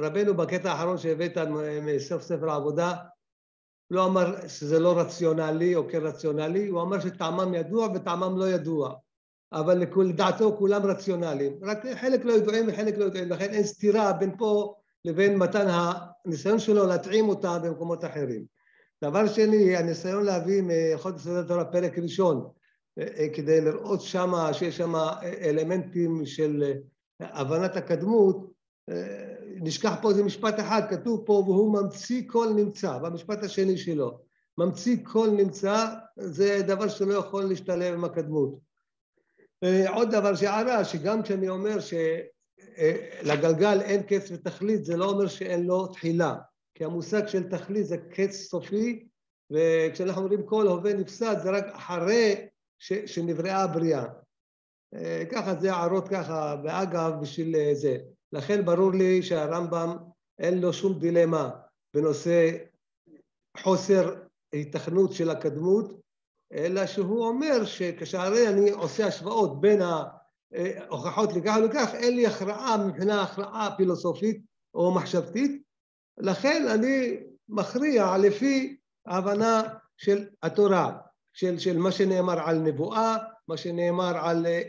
רבנו בקטע האחרון שהבאת מסוף ספר העבודה, לא אמר שזה לא רציונלי או כן רציונלי, הוא אמר שטעמם ידוע וטעמם לא ידוע. אבל לדעתו כולם רציונליים, רק חלק לא ידועים וחלק לא ידועים, לכן אין סתירה בין פה לבין מתן הניסיון שלו להטעים אותה במקומות אחרים. דבר שני, הניסיון להביא מהלכות יסודי התורה פרק ראשון, אה, אה, כדי לראות שמה שיש שם אלמנטים של הבנת הקדמות, אה, נשכח פה איזה משפט אחד, כתוב פה, והוא ממציא כל נמצא, במשפט השני שלו. ממציא כל נמצא, זה דבר שלא יכול להשתלב עם הקדמות. עוד דבר שהערה, שגם כשאני אומר שלגלגל אין קץ ותכלית, זה לא אומר שאין לו תחילה. כי המושג של תכלית זה קץ סופי, וכשאנחנו אומרים כל הווה נפסד זה רק אחרי ש, שנבראה הבריאה. אה, ככה זה הערות ככה, ואגב בשביל אה, זה. לכן ברור לי שהרמב"ם אין לו שום דילמה בנושא חוסר היתכנות של הקדמות, אלא שהוא אומר שכשהרי אני עושה השוואות בין ההוכחות לכך ולכך, אין לי הכרעה מבחינה הכרעה פילוסופית או מחשבתית, לכן אני מכריע לפי ההבנה של התורה, של, של מה שנאמר על נבואה, מה שנאמר על אה,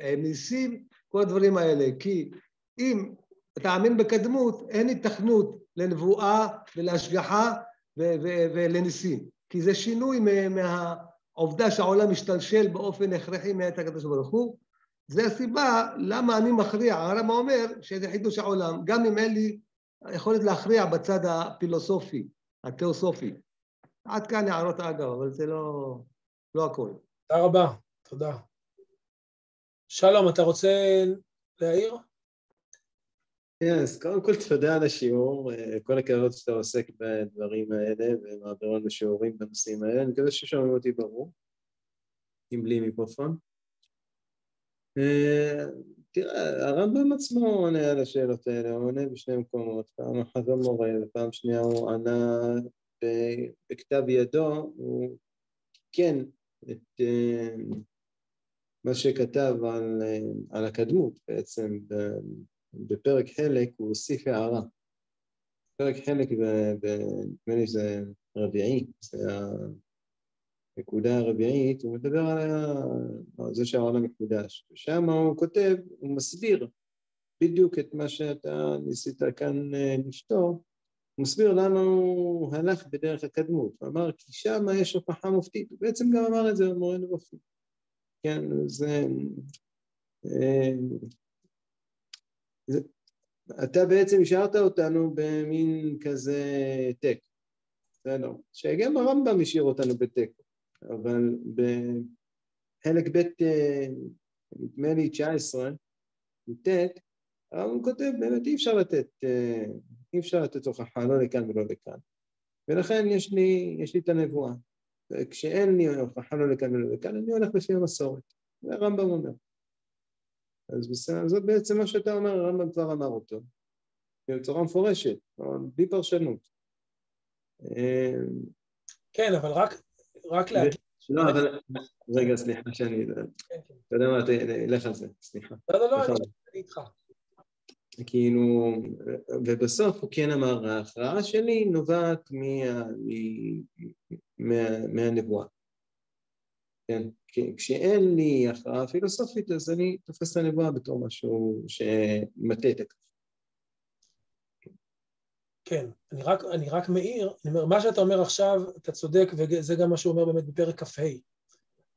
אה, ניסים, כל הדברים האלה. כי אם תאמין בקדמות, אין התכנות לנבואה ולהשגחה ולניסים. כי זה שינוי מהעובדה שהעולם משתלשל באופן הכרחי מאת הקדוש ברוך הוא. זה הסיבה למה אני מכריע, הרמב"ם אומר שזה חידוש העולם, גם אם אין לי היכולת להכריע בצד הפילוסופי, התיאוסופי. עד כאן הערות אגב, אבל זה לא, לא הכול. תודה רבה, תודה. שלום, אתה רוצה להעיר? אז קודם כל תודה על השיעור, כל הכבוד שאתה עוסק בדברים האלה ומעביר לנו שיעורים בנושאים האלה, אני מקווה ששומעים אותי ברור, אם בלי מיקרופון. תראה, הרמב"ם עצמו עונה על השאלות האלה, הוא עונה בשני מקומות, פעם אחת במורה ופעם שנייה הוא ענה בכתב ידו, הוא כן את אה, מה שכתב על, אה, על הקדמות בעצם בפרק חלק הוא הוסיף הערה. פרק חלק, נדמה לי שזה רביעי, זה הנקודה הרביעית, הוא מדבר על זה שהעולם מקודש. ושם הוא כותב, הוא מסביר בדיוק את מה שאתה ניסית כאן אה, לשתור, הוא מסביר למה הוא הלך בדרך הקדמות. הוא אמר, כי שם יש הוכחה מופתית. הוא בעצם גם אמר את זה במורנו רופי. כן, זה... זה... אתה בעצם השארת אותנו במין כזה תיקו. בסדר. שגם הרמב"ם השאיר אותנו בתיקו. אבל בחלק ב', אה, נדמה לי 19, י"ט, הוא כותב, באמת אי אפשר לתת, אה, אי אפשר לתת הוכחה לא לכאן ולא לכאן. ולכן יש לי, יש לי את הנבואה. וכשאין לי הוכחה לא לכאן ולא לכאן, אני הולך לפי המסורת. זה הרמב"ם אומר. אז בסדר, זאת בעצם מה שאתה אומר, הרמב"ם כבר אמר אותו. בצורה מפורשת, בלי פרשנות. אה, כן, אבל רק רק להגיד... לא, אבל... רגע, סליחה שאני... כן, כן. אתה יודע מה, לך על זה, סליחה. לא, לא, לא, אני איתך. כאילו, ובסוף הוא כן אמר, ההכרעה שלי נובעת מהנבואה. כן? כשאין לי הכרעה פילוסופית, אז אני תופס את הנבואה בתור משהו שמטה את הכף. כן, אני רק, אני רק מעיר, אני אומר, מה שאתה אומר עכשיו, אתה צודק, וזה גם מה שהוא אומר באמת בפרק כ"ה.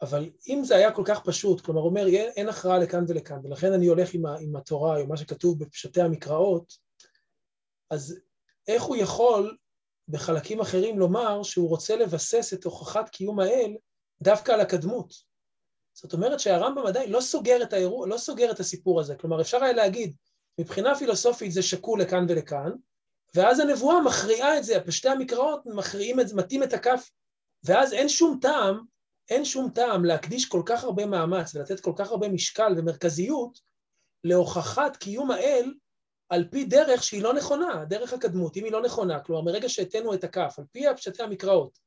אבל אם זה היה כל כך פשוט, כלומר, אומר, אין הכרעה לכאן ולכאן, ולכן אני הולך עם, ה, עם התורה, או מה שכתוב בפשטי המקראות, אז איך הוא יכול בחלקים אחרים לומר שהוא רוצה לבסס את הוכחת קיום האל דווקא על הקדמות? זאת אומרת שהרמב"ם עדיין לא סוגר את האירוע, לא סוגר את הסיפור הזה. כלומר, אפשר היה להגיד, מבחינה פילוסופית זה שקול לכאן ולכאן, ואז הנבואה מכריעה את זה, פשטי המקראות מכריעים את זה, מטים את הכף, ואז אין שום טעם, אין שום טעם להקדיש כל כך הרבה מאמץ ולתת כל כך הרבה משקל ומרכזיות להוכחת קיום האל על פי דרך שהיא לא נכונה, דרך הקדמות, אם היא לא נכונה, כלומר מרגע שהתנו את הכף, על פי פשטי המקראות,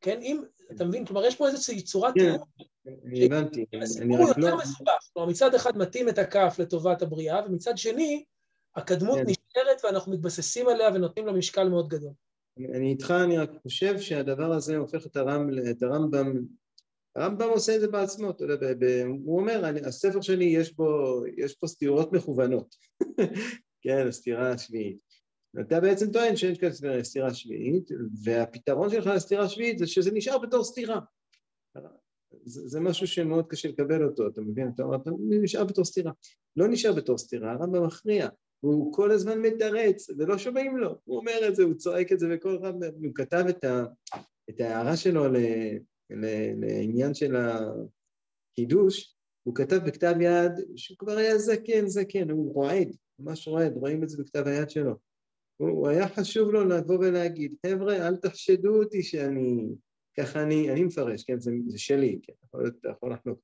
כן, אם, אתה מבין, כלומר יש פה איזושהי צורת כן, אני הבנתי, אני רק לא... יותר מסובך, כלומר מצד אחד מתאים את הכף לטובת הבריאה, ומצד שני, הקדמות כן. נשארת ואנחנו מתבססים עליה ונותנים לה משקל מאוד גדול. אני איתך, אני רק חושב שהדבר הזה הופך את, הרמב, את הרמב"ם, הרמב"ם עושה את זה בעצמו, אתה יודע, הוא אומר, אני, הספר שלי יש בו, יש פה סתירות מכוונות, כן, הסתירה השביעית. אתה בעצם טוען שיש כאן סתירה שביעית, והפתרון שלך לסתירה השביעית זה שזה נשאר בתור סתירה. זה, זה משהו שמאוד קשה לקבל אותו, אתה מבין? אתה אומר, אתה נשאר בתור סתירה. לא נשאר בתור סתירה, הרמב"ם מכריע. והוא כל הזמן מתרץ, ולא שומעים לו. הוא אומר את זה, הוא צועק את זה בכל רב, הוא כתב את, ה, את ההערה שלו ל, ל, לעניין של הקידוש, הוא כתב בכתב יד שהוא כבר היה זקן, זקן, הוא רועד, ממש רועד, רואים את זה בכתב היד שלו. הוא, היה חשוב לו לבוא ולהגיד, חבר'ה, אל תחשדו אותי שאני... ככה אני, אני מפרש, כן, זה, זה שלי, כן, אתה יכול לחלוק.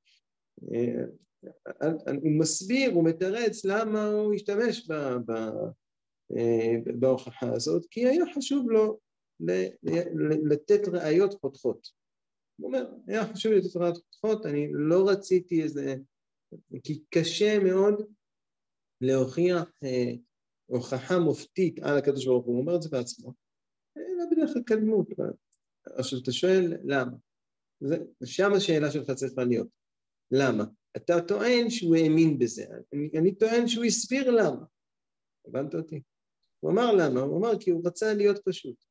אה, הוא מסביר, הוא מתרץ למה הוא השתמש ב, ב, אה, בהוכחה הזאת, כי היה חשוב לו לתת ראיות חותכות. הוא אומר, היה חשוב לתת ראיות חותכות, אני לא רציתי איזה... כי קשה מאוד להוכיח אה, הוכחה מופתית על הקדוש ברוך הוא, הוא אומר את זה בעצמו, אלא בדרך כלל קדמות. עכשיו אתה שואל למה? שם השאלה שלך צריכה להיות, למה? אתה טוען שהוא האמין בזה, אני, אני טוען שהוא הסביר למה. הבנת אותי? הוא אמר למה, הוא אמר כי הוא רצה להיות פשוט.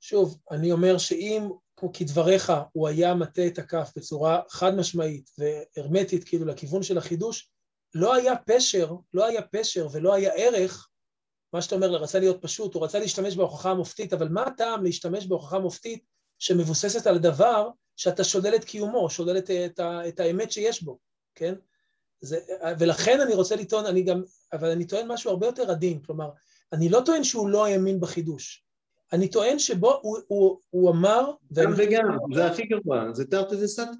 שוב, אני אומר שאם כדבריך הוא היה מטה את הכף בצורה חד משמעית והרמטית כאילו לכיוון של החידוש, לא היה פשר, לא היה פשר ולא היה ערך, מה שאתה אומר, רצה להיות פשוט, הוא רצה להשתמש בהוכחה המופתית, אבל מה הטעם להשתמש בהוכחה מופתית שמבוססת על דבר שאתה שולל את קיומו, שולל את, את, את האמת שיש בו, כן? זה, ולכן אני רוצה לטעון, אני גם, אבל אני טוען משהו הרבה יותר עדין, כלומר, אני לא טוען שהוא לא האמין בחידוש, אני טוען שבו הוא, הוא, הוא אמר... גם וגם, זה הכי גרוע, זה תרתי דה סתר.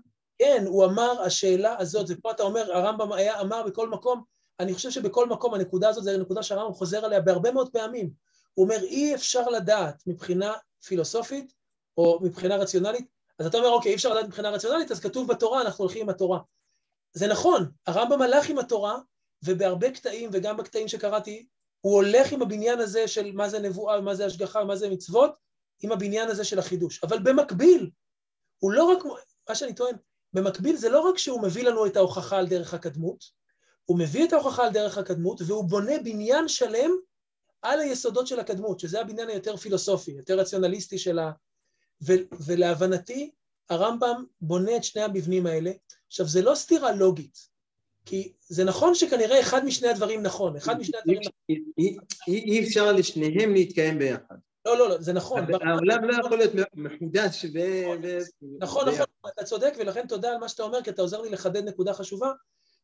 כן, הוא אמר, השאלה הזאת, ופה אתה אומר, הרמב"ם היה אמר בכל מקום, אני חושב שבכל מקום הנקודה הזאת זו נקודה שהרמב"ם חוזר עליה בהרבה מאוד פעמים. הוא אומר, אי אפשר לדעת מבחינה פילוסופית או מבחינה רציונלית אז אתה אומר, אוקיי, אי אפשר לדעת מבחינה רציונלית, אז כתוב בתורה, אנחנו הולכים עם התורה. זה נכון, הרמב"ם הלך עם התורה, ובהרבה קטעים, וגם בקטעים שקראתי, הוא הולך עם הבניין הזה של מה זה נבואה, מה זה השגחה, מה זה מצוות, עם הבניין הזה של החידוש. אבל במקביל, הוא לא רק, מה שאני טוען, במקביל זה לא רק שהוא מביא לנו את ההוכחה על דרך הקדמות, הוא מביא את ההוכחה על דרך הקדמות, והוא בונה בניין שלם על היסודות של הקדמות, שזה הבניין היותר פילוסופי, יותר רציונליסטי של, ה, ו- ולהבנתי, הרמב"ם בונה את שני המבנים האלה. עכשיו, זה לא סתירה לוגית, כי זה נכון שכנראה אחד משני הדברים נכון, אחד משני הדברים. אי אפשר לשניהם להתקיים ביחד. לא, לא, לא, זה נכון. העולם לא יכול להיות מחודש ו... נכון, נכון, אתה צודק, ולכן תודה על מה שאתה אומר, כי אתה עוזר לי לחדד נקודה חשובה,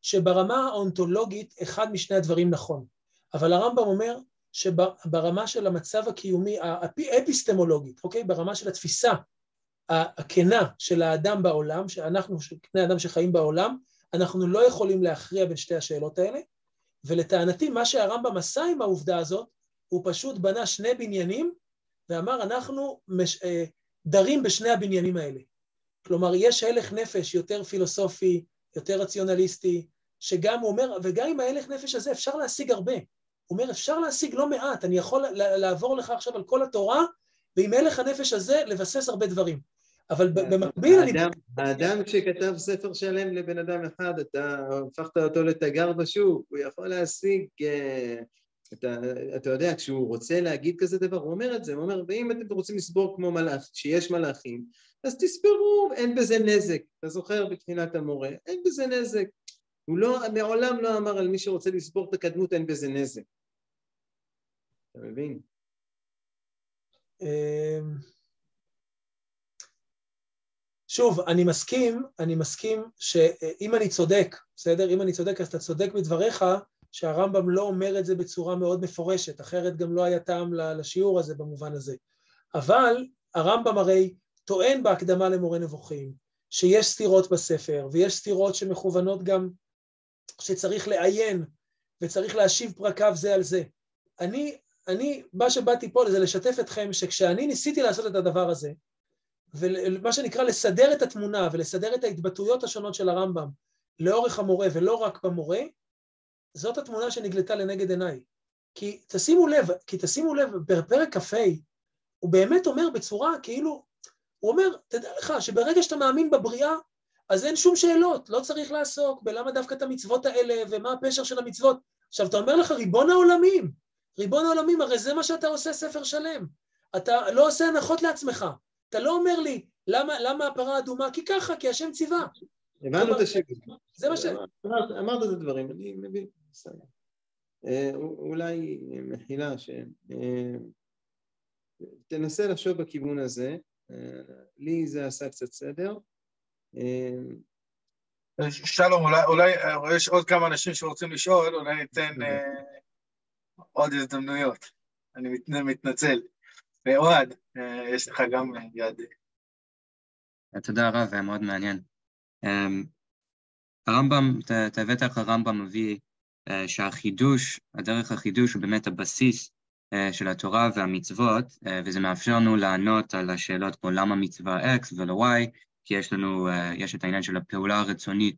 שברמה האונתולוגית אחד משני הדברים נכון. אבל הרמב"ם אומר שברמה של המצב הקיומי, האפיסטמולוגית, אוקיי? ברמה של התפיסה הכנה של האדם בעולם, שאנחנו, בני אדם שחיים בעולם, אנחנו לא יכולים להכריע בין שתי השאלות האלה, ולטענתי מה שהרמב"ם עשה עם העובדה הזאת, הוא פשוט בנה שני בניינים ואמר אנחנו מש, אה, דרים בשני הבניינים האלה. כלומר, יש הלך נפש יותר פילוסופי, יותר רציונליסטי, שגם הוא אומר, וגם עם ההלך נפש הזה אפשר להשיג הרבה. הוא אומר, אפשר להשיג לא מעט, אני יכול לעבור לך עכשיו על כל התורה, ועם הלך הנפש הזה לבסס הרבה דברים. אבל במקביל אני... האדם כשכתב ספר שלם לבן אדם אחד, אתה הפכת אותו לתגר בשוק, הוא יכול להשיג... אה, אתה, אתה יודע, כשהוא רוצה להגיד כזה דבר, הוא אומר את זה, הוא אומר, ואם אתם רוצים לסבור כמו מלאך, שיש מלאכים, אז תספרו, אין בזה נזק. אתה זוכר בתחילת המורה, אין בזה נזק. הוא לא, מעולם לא אמר על מי שרוצה לסבור את הקדמות, אין בזה נזק. אתה מבין? אמ, שוב, אני מסכים, אני מסכים שאם אני צודק, בסדר? אם אני צודק, אז אתה צודק בדבריך שהרמב"ם לא אומר את זה בצורה מאוד מפורשת, אחרת גם לא היה טעם לשיעור הזה במובן הזה. אבל הרמב"ם הרי טוען בהקדמה למורה נבוכים, שיש סתירות בספר, ויש סתירות שמכוונות גם שצריך לעיין וצריך להשיב פרקיו זה על זה. אני, אני, מה שבאתי פה זה לשתף אתכם שכשאני ניסיתי לעשות את הדבר הזה, ומה שנקרא לסדר את התמונה ולסדר את ההתבטאויות השונות של הרמב"ם לאורך המורה ולא רק במורה, זאת התמונה שנגלתה לנגד עיניי. כי תשימו לב, כי תשימו לב, בפרק כ"ה הוא באמת אומר בצורה כאילו, הוא אומר, תדע לך שברגע שאתה מאמין בבריאה, אז אין שום שאלות, לא צריך לעסוק בלמה דווקא את המצוות האלה ומה הפשר של המצוות. עכשיו, אתה אומר לך, ריבון העולמים, ריבון העולמים, הרי זה מה שאתה עושה ספר שלם. אתה לא עושה הנחות לעצמך. אתה לא אומר לי, למה, למה הפרה האדומה? כי ככה, כי השם ציווה. הבנו את השקט. זה מה ש... אמרת את הדברים, אני מבין, בסדר. אה, אולי מחילה ש... אה, תנסה לחשוב בכיוון הזה, אה, לי זה עשה קצת סדר. שלום, אולי, אולי יש עוד כמה אנשים שרוצים לשאול, אולי ניתן עוד הזדמנויות. אני מתנצל. ואוהד, יש לך גם יד. תודה רב, היה מאוד מעניין. הרמב"ם, אתה הבאת איך הרמב"ם מביא אה, שהחידוש, הדרך החידוש הוא באמת הבסיס אה, של התורה והמצוות, אה, וזה מאפשר לנו לענות על השאלות כמו למה מצווה X ולא Y, כי יש לנו, יש את העניין של הפעולה הרצונית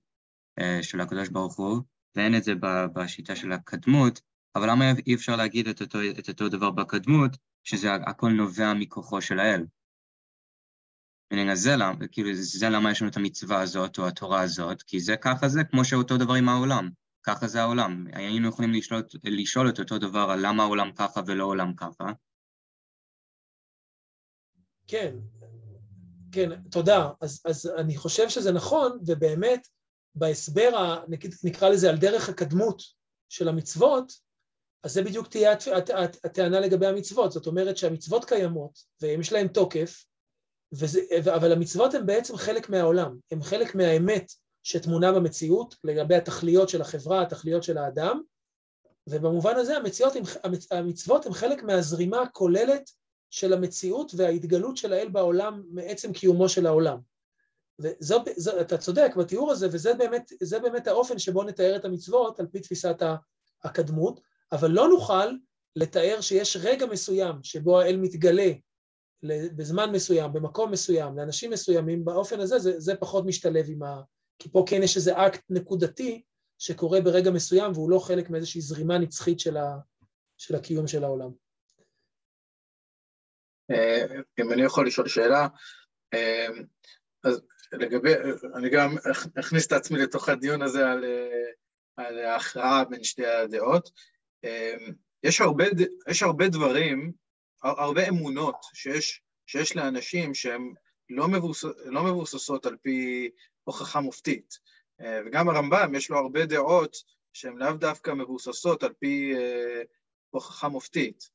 של הקדוש ברוך הוא, ואין את זה בשיטה של הקדמות, אבל למה אי אפשר להגיד את אותו, את אותו דבר בקדמות, שזה הכל נובע מכוחו של האל? זה למה, כאילו, זה למה יש לנו את המצווה הזאת או התורה הזאת, כי זה ככה זה, כמו שאותו דבר עם העולם. ככה זה העולם. היינו יכולים לשאול, לשאול את אותו דבר על למה העולם ככה ולא העולם ככה. כן, כן, תודה. אז, אז אני חושב שזה נכון, ובאמת, בהסבר, נקרא לזה על דרך הקדמות של המצוות, אז זה בדיוק תהיה הטענה לגבי המצוות. זאת אומרת שהמצוות קיימות, ויש להן תוקף, וזה, אבל המצוות הן בעצם חלק מהעולם, הן חלק מהאמת שטמונה במציאות לגבי התכליות של החברה, התכליות של האדם, ובמובן הזה המצוות, המצוות הן חלק מהזרימה הכוללת של המציאות וההתגלות של האל בעולם מעצם קיומו של העולם. ואתה צודק בתיאור הזה, וזה באמת, באמת האופן שבו נתאר את המצוות על פי תפיסת הקדמות, אבל לא נוכל לתאר שיש רגע מסוים שבו האל מתגלה בזמן מסוים, במקום מסוים, לאנשים מסוימים, באופן הזה זה, זה פחות משתלב עם ה... כי פה כן יש איזה אקט נקודתי שקורה ברגע מסוים והוא לא חלק מאיזושהי זרימה נצחית של, ה... של הקיום של העולם. אה, אם אני יכול לשאול שאלה, אה, אז לגבי, אני גם אכניס את עצמי לתוך הדיון הזה על, אה, על ההכרעה בין שתי הדעות. יש הרבה, יש הרבה דברים הרבה אמונות שיש, שיש לאנשים שהן לא, מבוס, לא מבוססות על פי הוכחה מופתית. אה, וגם הרמב"ם, יש לו הרבה דעות שהן לאו דווקא מבוססות על פי אה, הוכחה מופתית.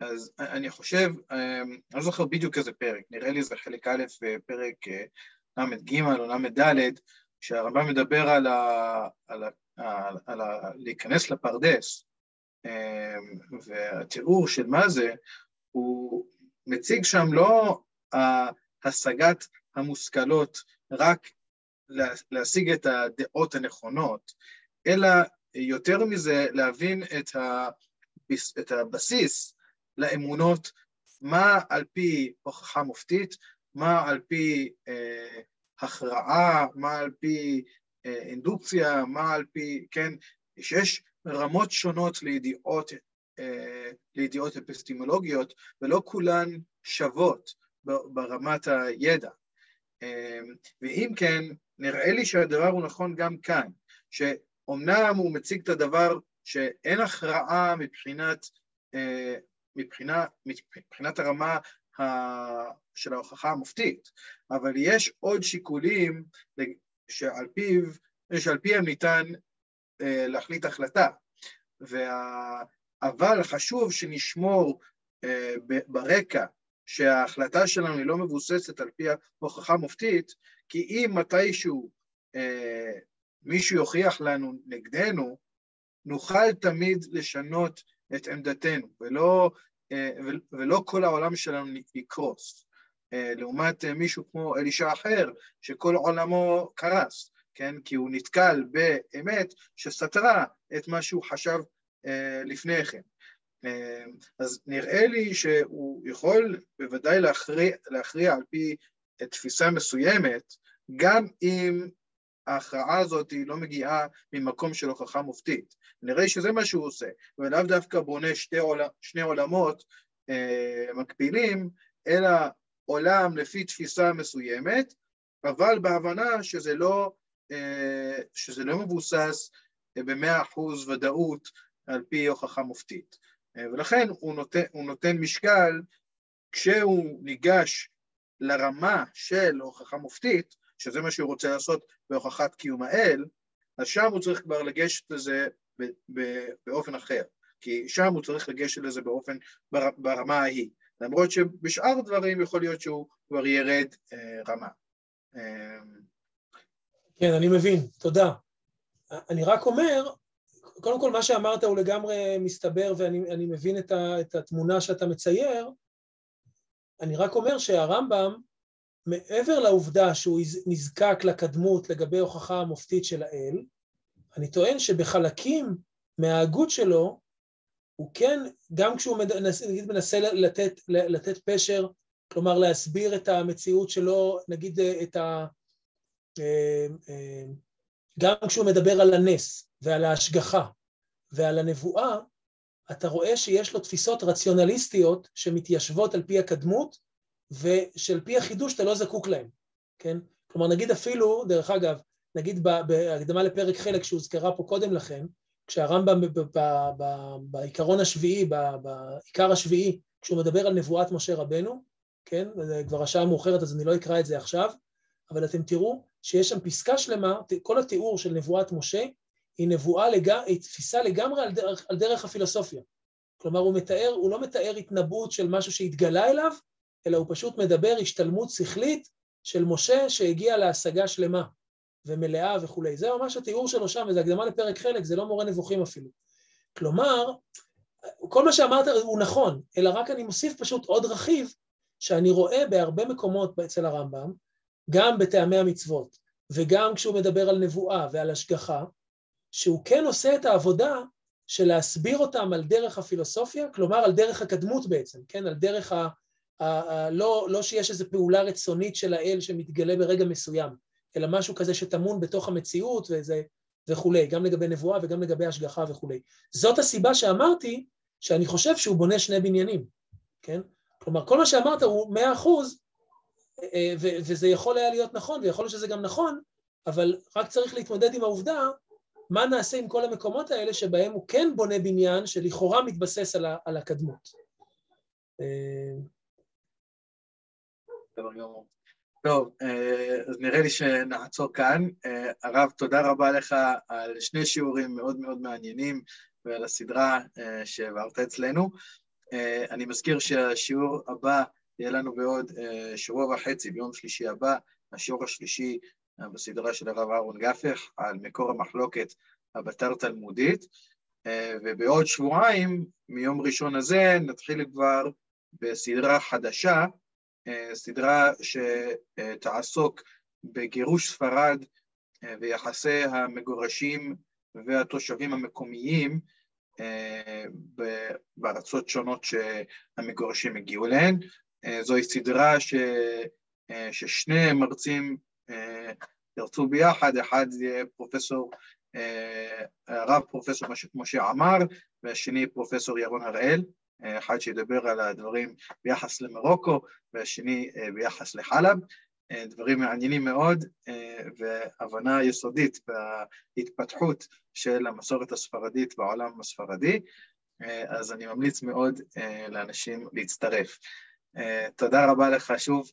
אז אני חושב, אה, אני לא זוכר בדיוק איזה פרק, נראה לי זה חלק א', פרק ל"ג או ל"ד, כשהרמב"ם מדבר על, ה, על, ה, על, על ה, להיכנס לפרדס, והתיאור של מה זה, הוא מציג שם לא השגת המושכלות רק להשיג את הדעות הנכונות, אלא יותר מזה להבין את, ה, את הבסיס לאמונות, מה על פי הוכחה מופתית, מה על פי אה, הכרעה, מה על פי אה, אינדוקציה, מה על פי, כן, שיש רמות שונות לידיעות אה, לידיעות אפיסטימולוגיות, ולא כולן שוות ברמת הידע. ואם כן, נראה לי שהדבר הוא נכון גם כאן, שאומנם הוא מציג את הדבר שאין הכרעה מבחינת, מבחינה, מבחינת הרמה של ההוכחה המופתית, אבל יש עוד שיקולים שעל פיו, שעל פיהם ניתן להחליט החלטה. וה... אבל חשוב שנשמור ברקע שההחלטה שלנו היא לא מבוססת על פי ההוכחה המופתית, כי אם מתישהו אה, מישהו יוכיח לנו נגדנו, נוכל תמיד לשנות את עמדתנו, ולא, אה, ולא כל העולם שלנו יקרוס. אה, לעומת אה, מישהו כמו אלישע אחר, שכל עולמו קרס, כן? כי הוא נתקל באמת שסתרה את מה שהוא חשב אה, לפני כן. אמ, אז נראה לי שהוא יכול בוודאי להכריע, להכריע על פי תפיסה מסוימת, גם אם ההכרעה הזאת לא מגיעה ממקום של הוכחה מופתית. נראה שזה מה שהוא עושה, ולאו דווקא בונה שתי, עול, שני עולמות אה, מקבילים, אלא עולם לפי תפיסה מסוימת, אבל בהבנה שזה לא, אה, שזה לא מבוסס במאה אחוז ודאות על פי הוכחה מופתית. אה, ולכן הוא נותן, הוא נותן משקל כשהוא ניגש לרמה של הוכחה מופתית, שזה מה שהוא רוצה לעשות בהוכחת קיום האל, אז שם הוא צריך כבר לגשת לזה באופן אחר, כי שם הוא צריך לגשת לזה באופן, ברמה ההיא, למרות שבשאר דברים יכול להיות שהוא כבר ירד אה, רמה. אה, כן, אני מבין, תודה. אני רק אומר, קודם כל, מה שאמרת הוא לגמרי מסתבר, ואני מבין את, ה, את התמונה שאתה מצייר. אני רק אומר שהרמב"ם, מעבר לעובדה שהוא נזקק לקדמות לגבי הוכחה המופתית של האל, אני טוען שבחלקים מההגות שלו, הוא כן, גם כשהוא מנסה, נגיד מנסה לתת, לתת פשר, כלומר להסביר את המציאות שלו, נגיד את ה... אה, אה, גם כשהוא מדבר על הנס ועל ההשגחה ועל הנבואה, אתה רואה שיש לו תפיסות רציונליסטיות שמתיישבות על פי הקדמות, ושעל פי החידוש אתה לא זקוק להן, כן? כלומר, נגיד אפילו, דרך אגב, נגיד בהקדמה לפרק חלק שהוזכרה פה קודם לכן, כשהרמב"ם בעיקרון השביעי, בעיקר השביעי, כשהוא מדבר על נבואת משה רבנו, כן? זה כבר השעה מאוחרת אז אני לא אקרא את זה עכשיו, אבל אתם תראו שיש שם פסקה שלמה, כל התיאור של נבואת משה היא נבואה, לג... היא תפיסה לגמרי על דרך, על דרך הפילוסופיה. כלומר, הוא מתאר, הוא לא מתאר התנבאות של משהו שהתגלה אליו, אלא הוא פשוט מדבר השתלמות שכלית של משה שהגיע להשגה שלמה ומלאה וכולי. זה ממש התיאור שלו שם, וזו הקדמה לפרק חלק, זה לא מורה נבוכים אפילו. כלומר, כל מה שאמרת הוא נכון, אלא רק אני מוסיף פשוט עוד רכיב שאני רואה בהרבה מקומות אצל הרמב"ם, גם בטעמי המצוות, וגם כשהוא מדבר על נבואה ועל השגחה, שהוא כן עושה את העבודה של להסביר אותם על דרך הפילוסופיה, כלומר על דרך הקדמות בעצם, כן? על דרך ה... ה, ה לא, לא שיש איזו פעולה רצונית של האל שמתגלה ברגע מסוים, אלא משהו כזה שטמון בתוך המציאות וזה, וכולי, גם לגבי נבואה וגם לגבי השגחה וכולי. זאת הסיבה שאמרתי שאני חושב שהוא בונה שני בניינים, כן? כלומר, כל מה שאמרת הוא מאה אחוז, אה, וזה יכול היה להיות נכון, ויכול להיות שזה גם נכון, אבל רק צריך להתמודד עם העובדה מה נעשה עם כל המקומות האלה שבהם הוא כן בונה בניין שלכאורה מתבסס על, על הקדמות. טוב, אה, אז נראה לי שנעצור כאן. אה, הרב, תודה רבה לך על שני שיעורים מאוד מאוד מעניינים ועל הסדרה אה, שהעברת אצלנו. אני מזכיר שהשיעור הבא יהיה לנו בעוד שבוע וחצי, ביום שלישי הבא, השיעור השלישי בסדרה של הרב אהרון גפך על מקור המחלוקת הבתר תלמודית, אה, ובעוד שבועיים, מיום ראשון הזה, נתחיל כבר בסדרה חדשה, אה, סדרה שתעסוק בגירוש ספרד אה, ויחסי המגורשים והתושבים המקומיים בארצות שונות שהמגורשים הגיעו אליהן. זוהי סדרה ש... ששני מרצים ירצו ביחד, אחד יהיה פרופסור, אה, הרב פרופסור משה עמר, והשני פרופסור ירון הראל, אה, אחד שידבר על הדברים ביחס למרוקו, והשני אה, ביחס לחלב. דברים מעניינים מאוד והבנה יסודית בהתפתחות של המסורת הספרדית בעולם הספרדי, אז אני ממליץ מאוד לאנשים להצטרף. תודה רבה לך שוב,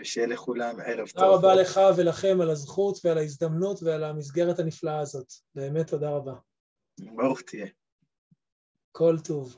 ושיהיה לכולם ערב טוב. תודה רבה לך ולכם על הזכות ועל ההזדמנות ועל המסגרת הנפלאה הזאת. באמת תודה רבה. ברוך תהיה. כל טוב.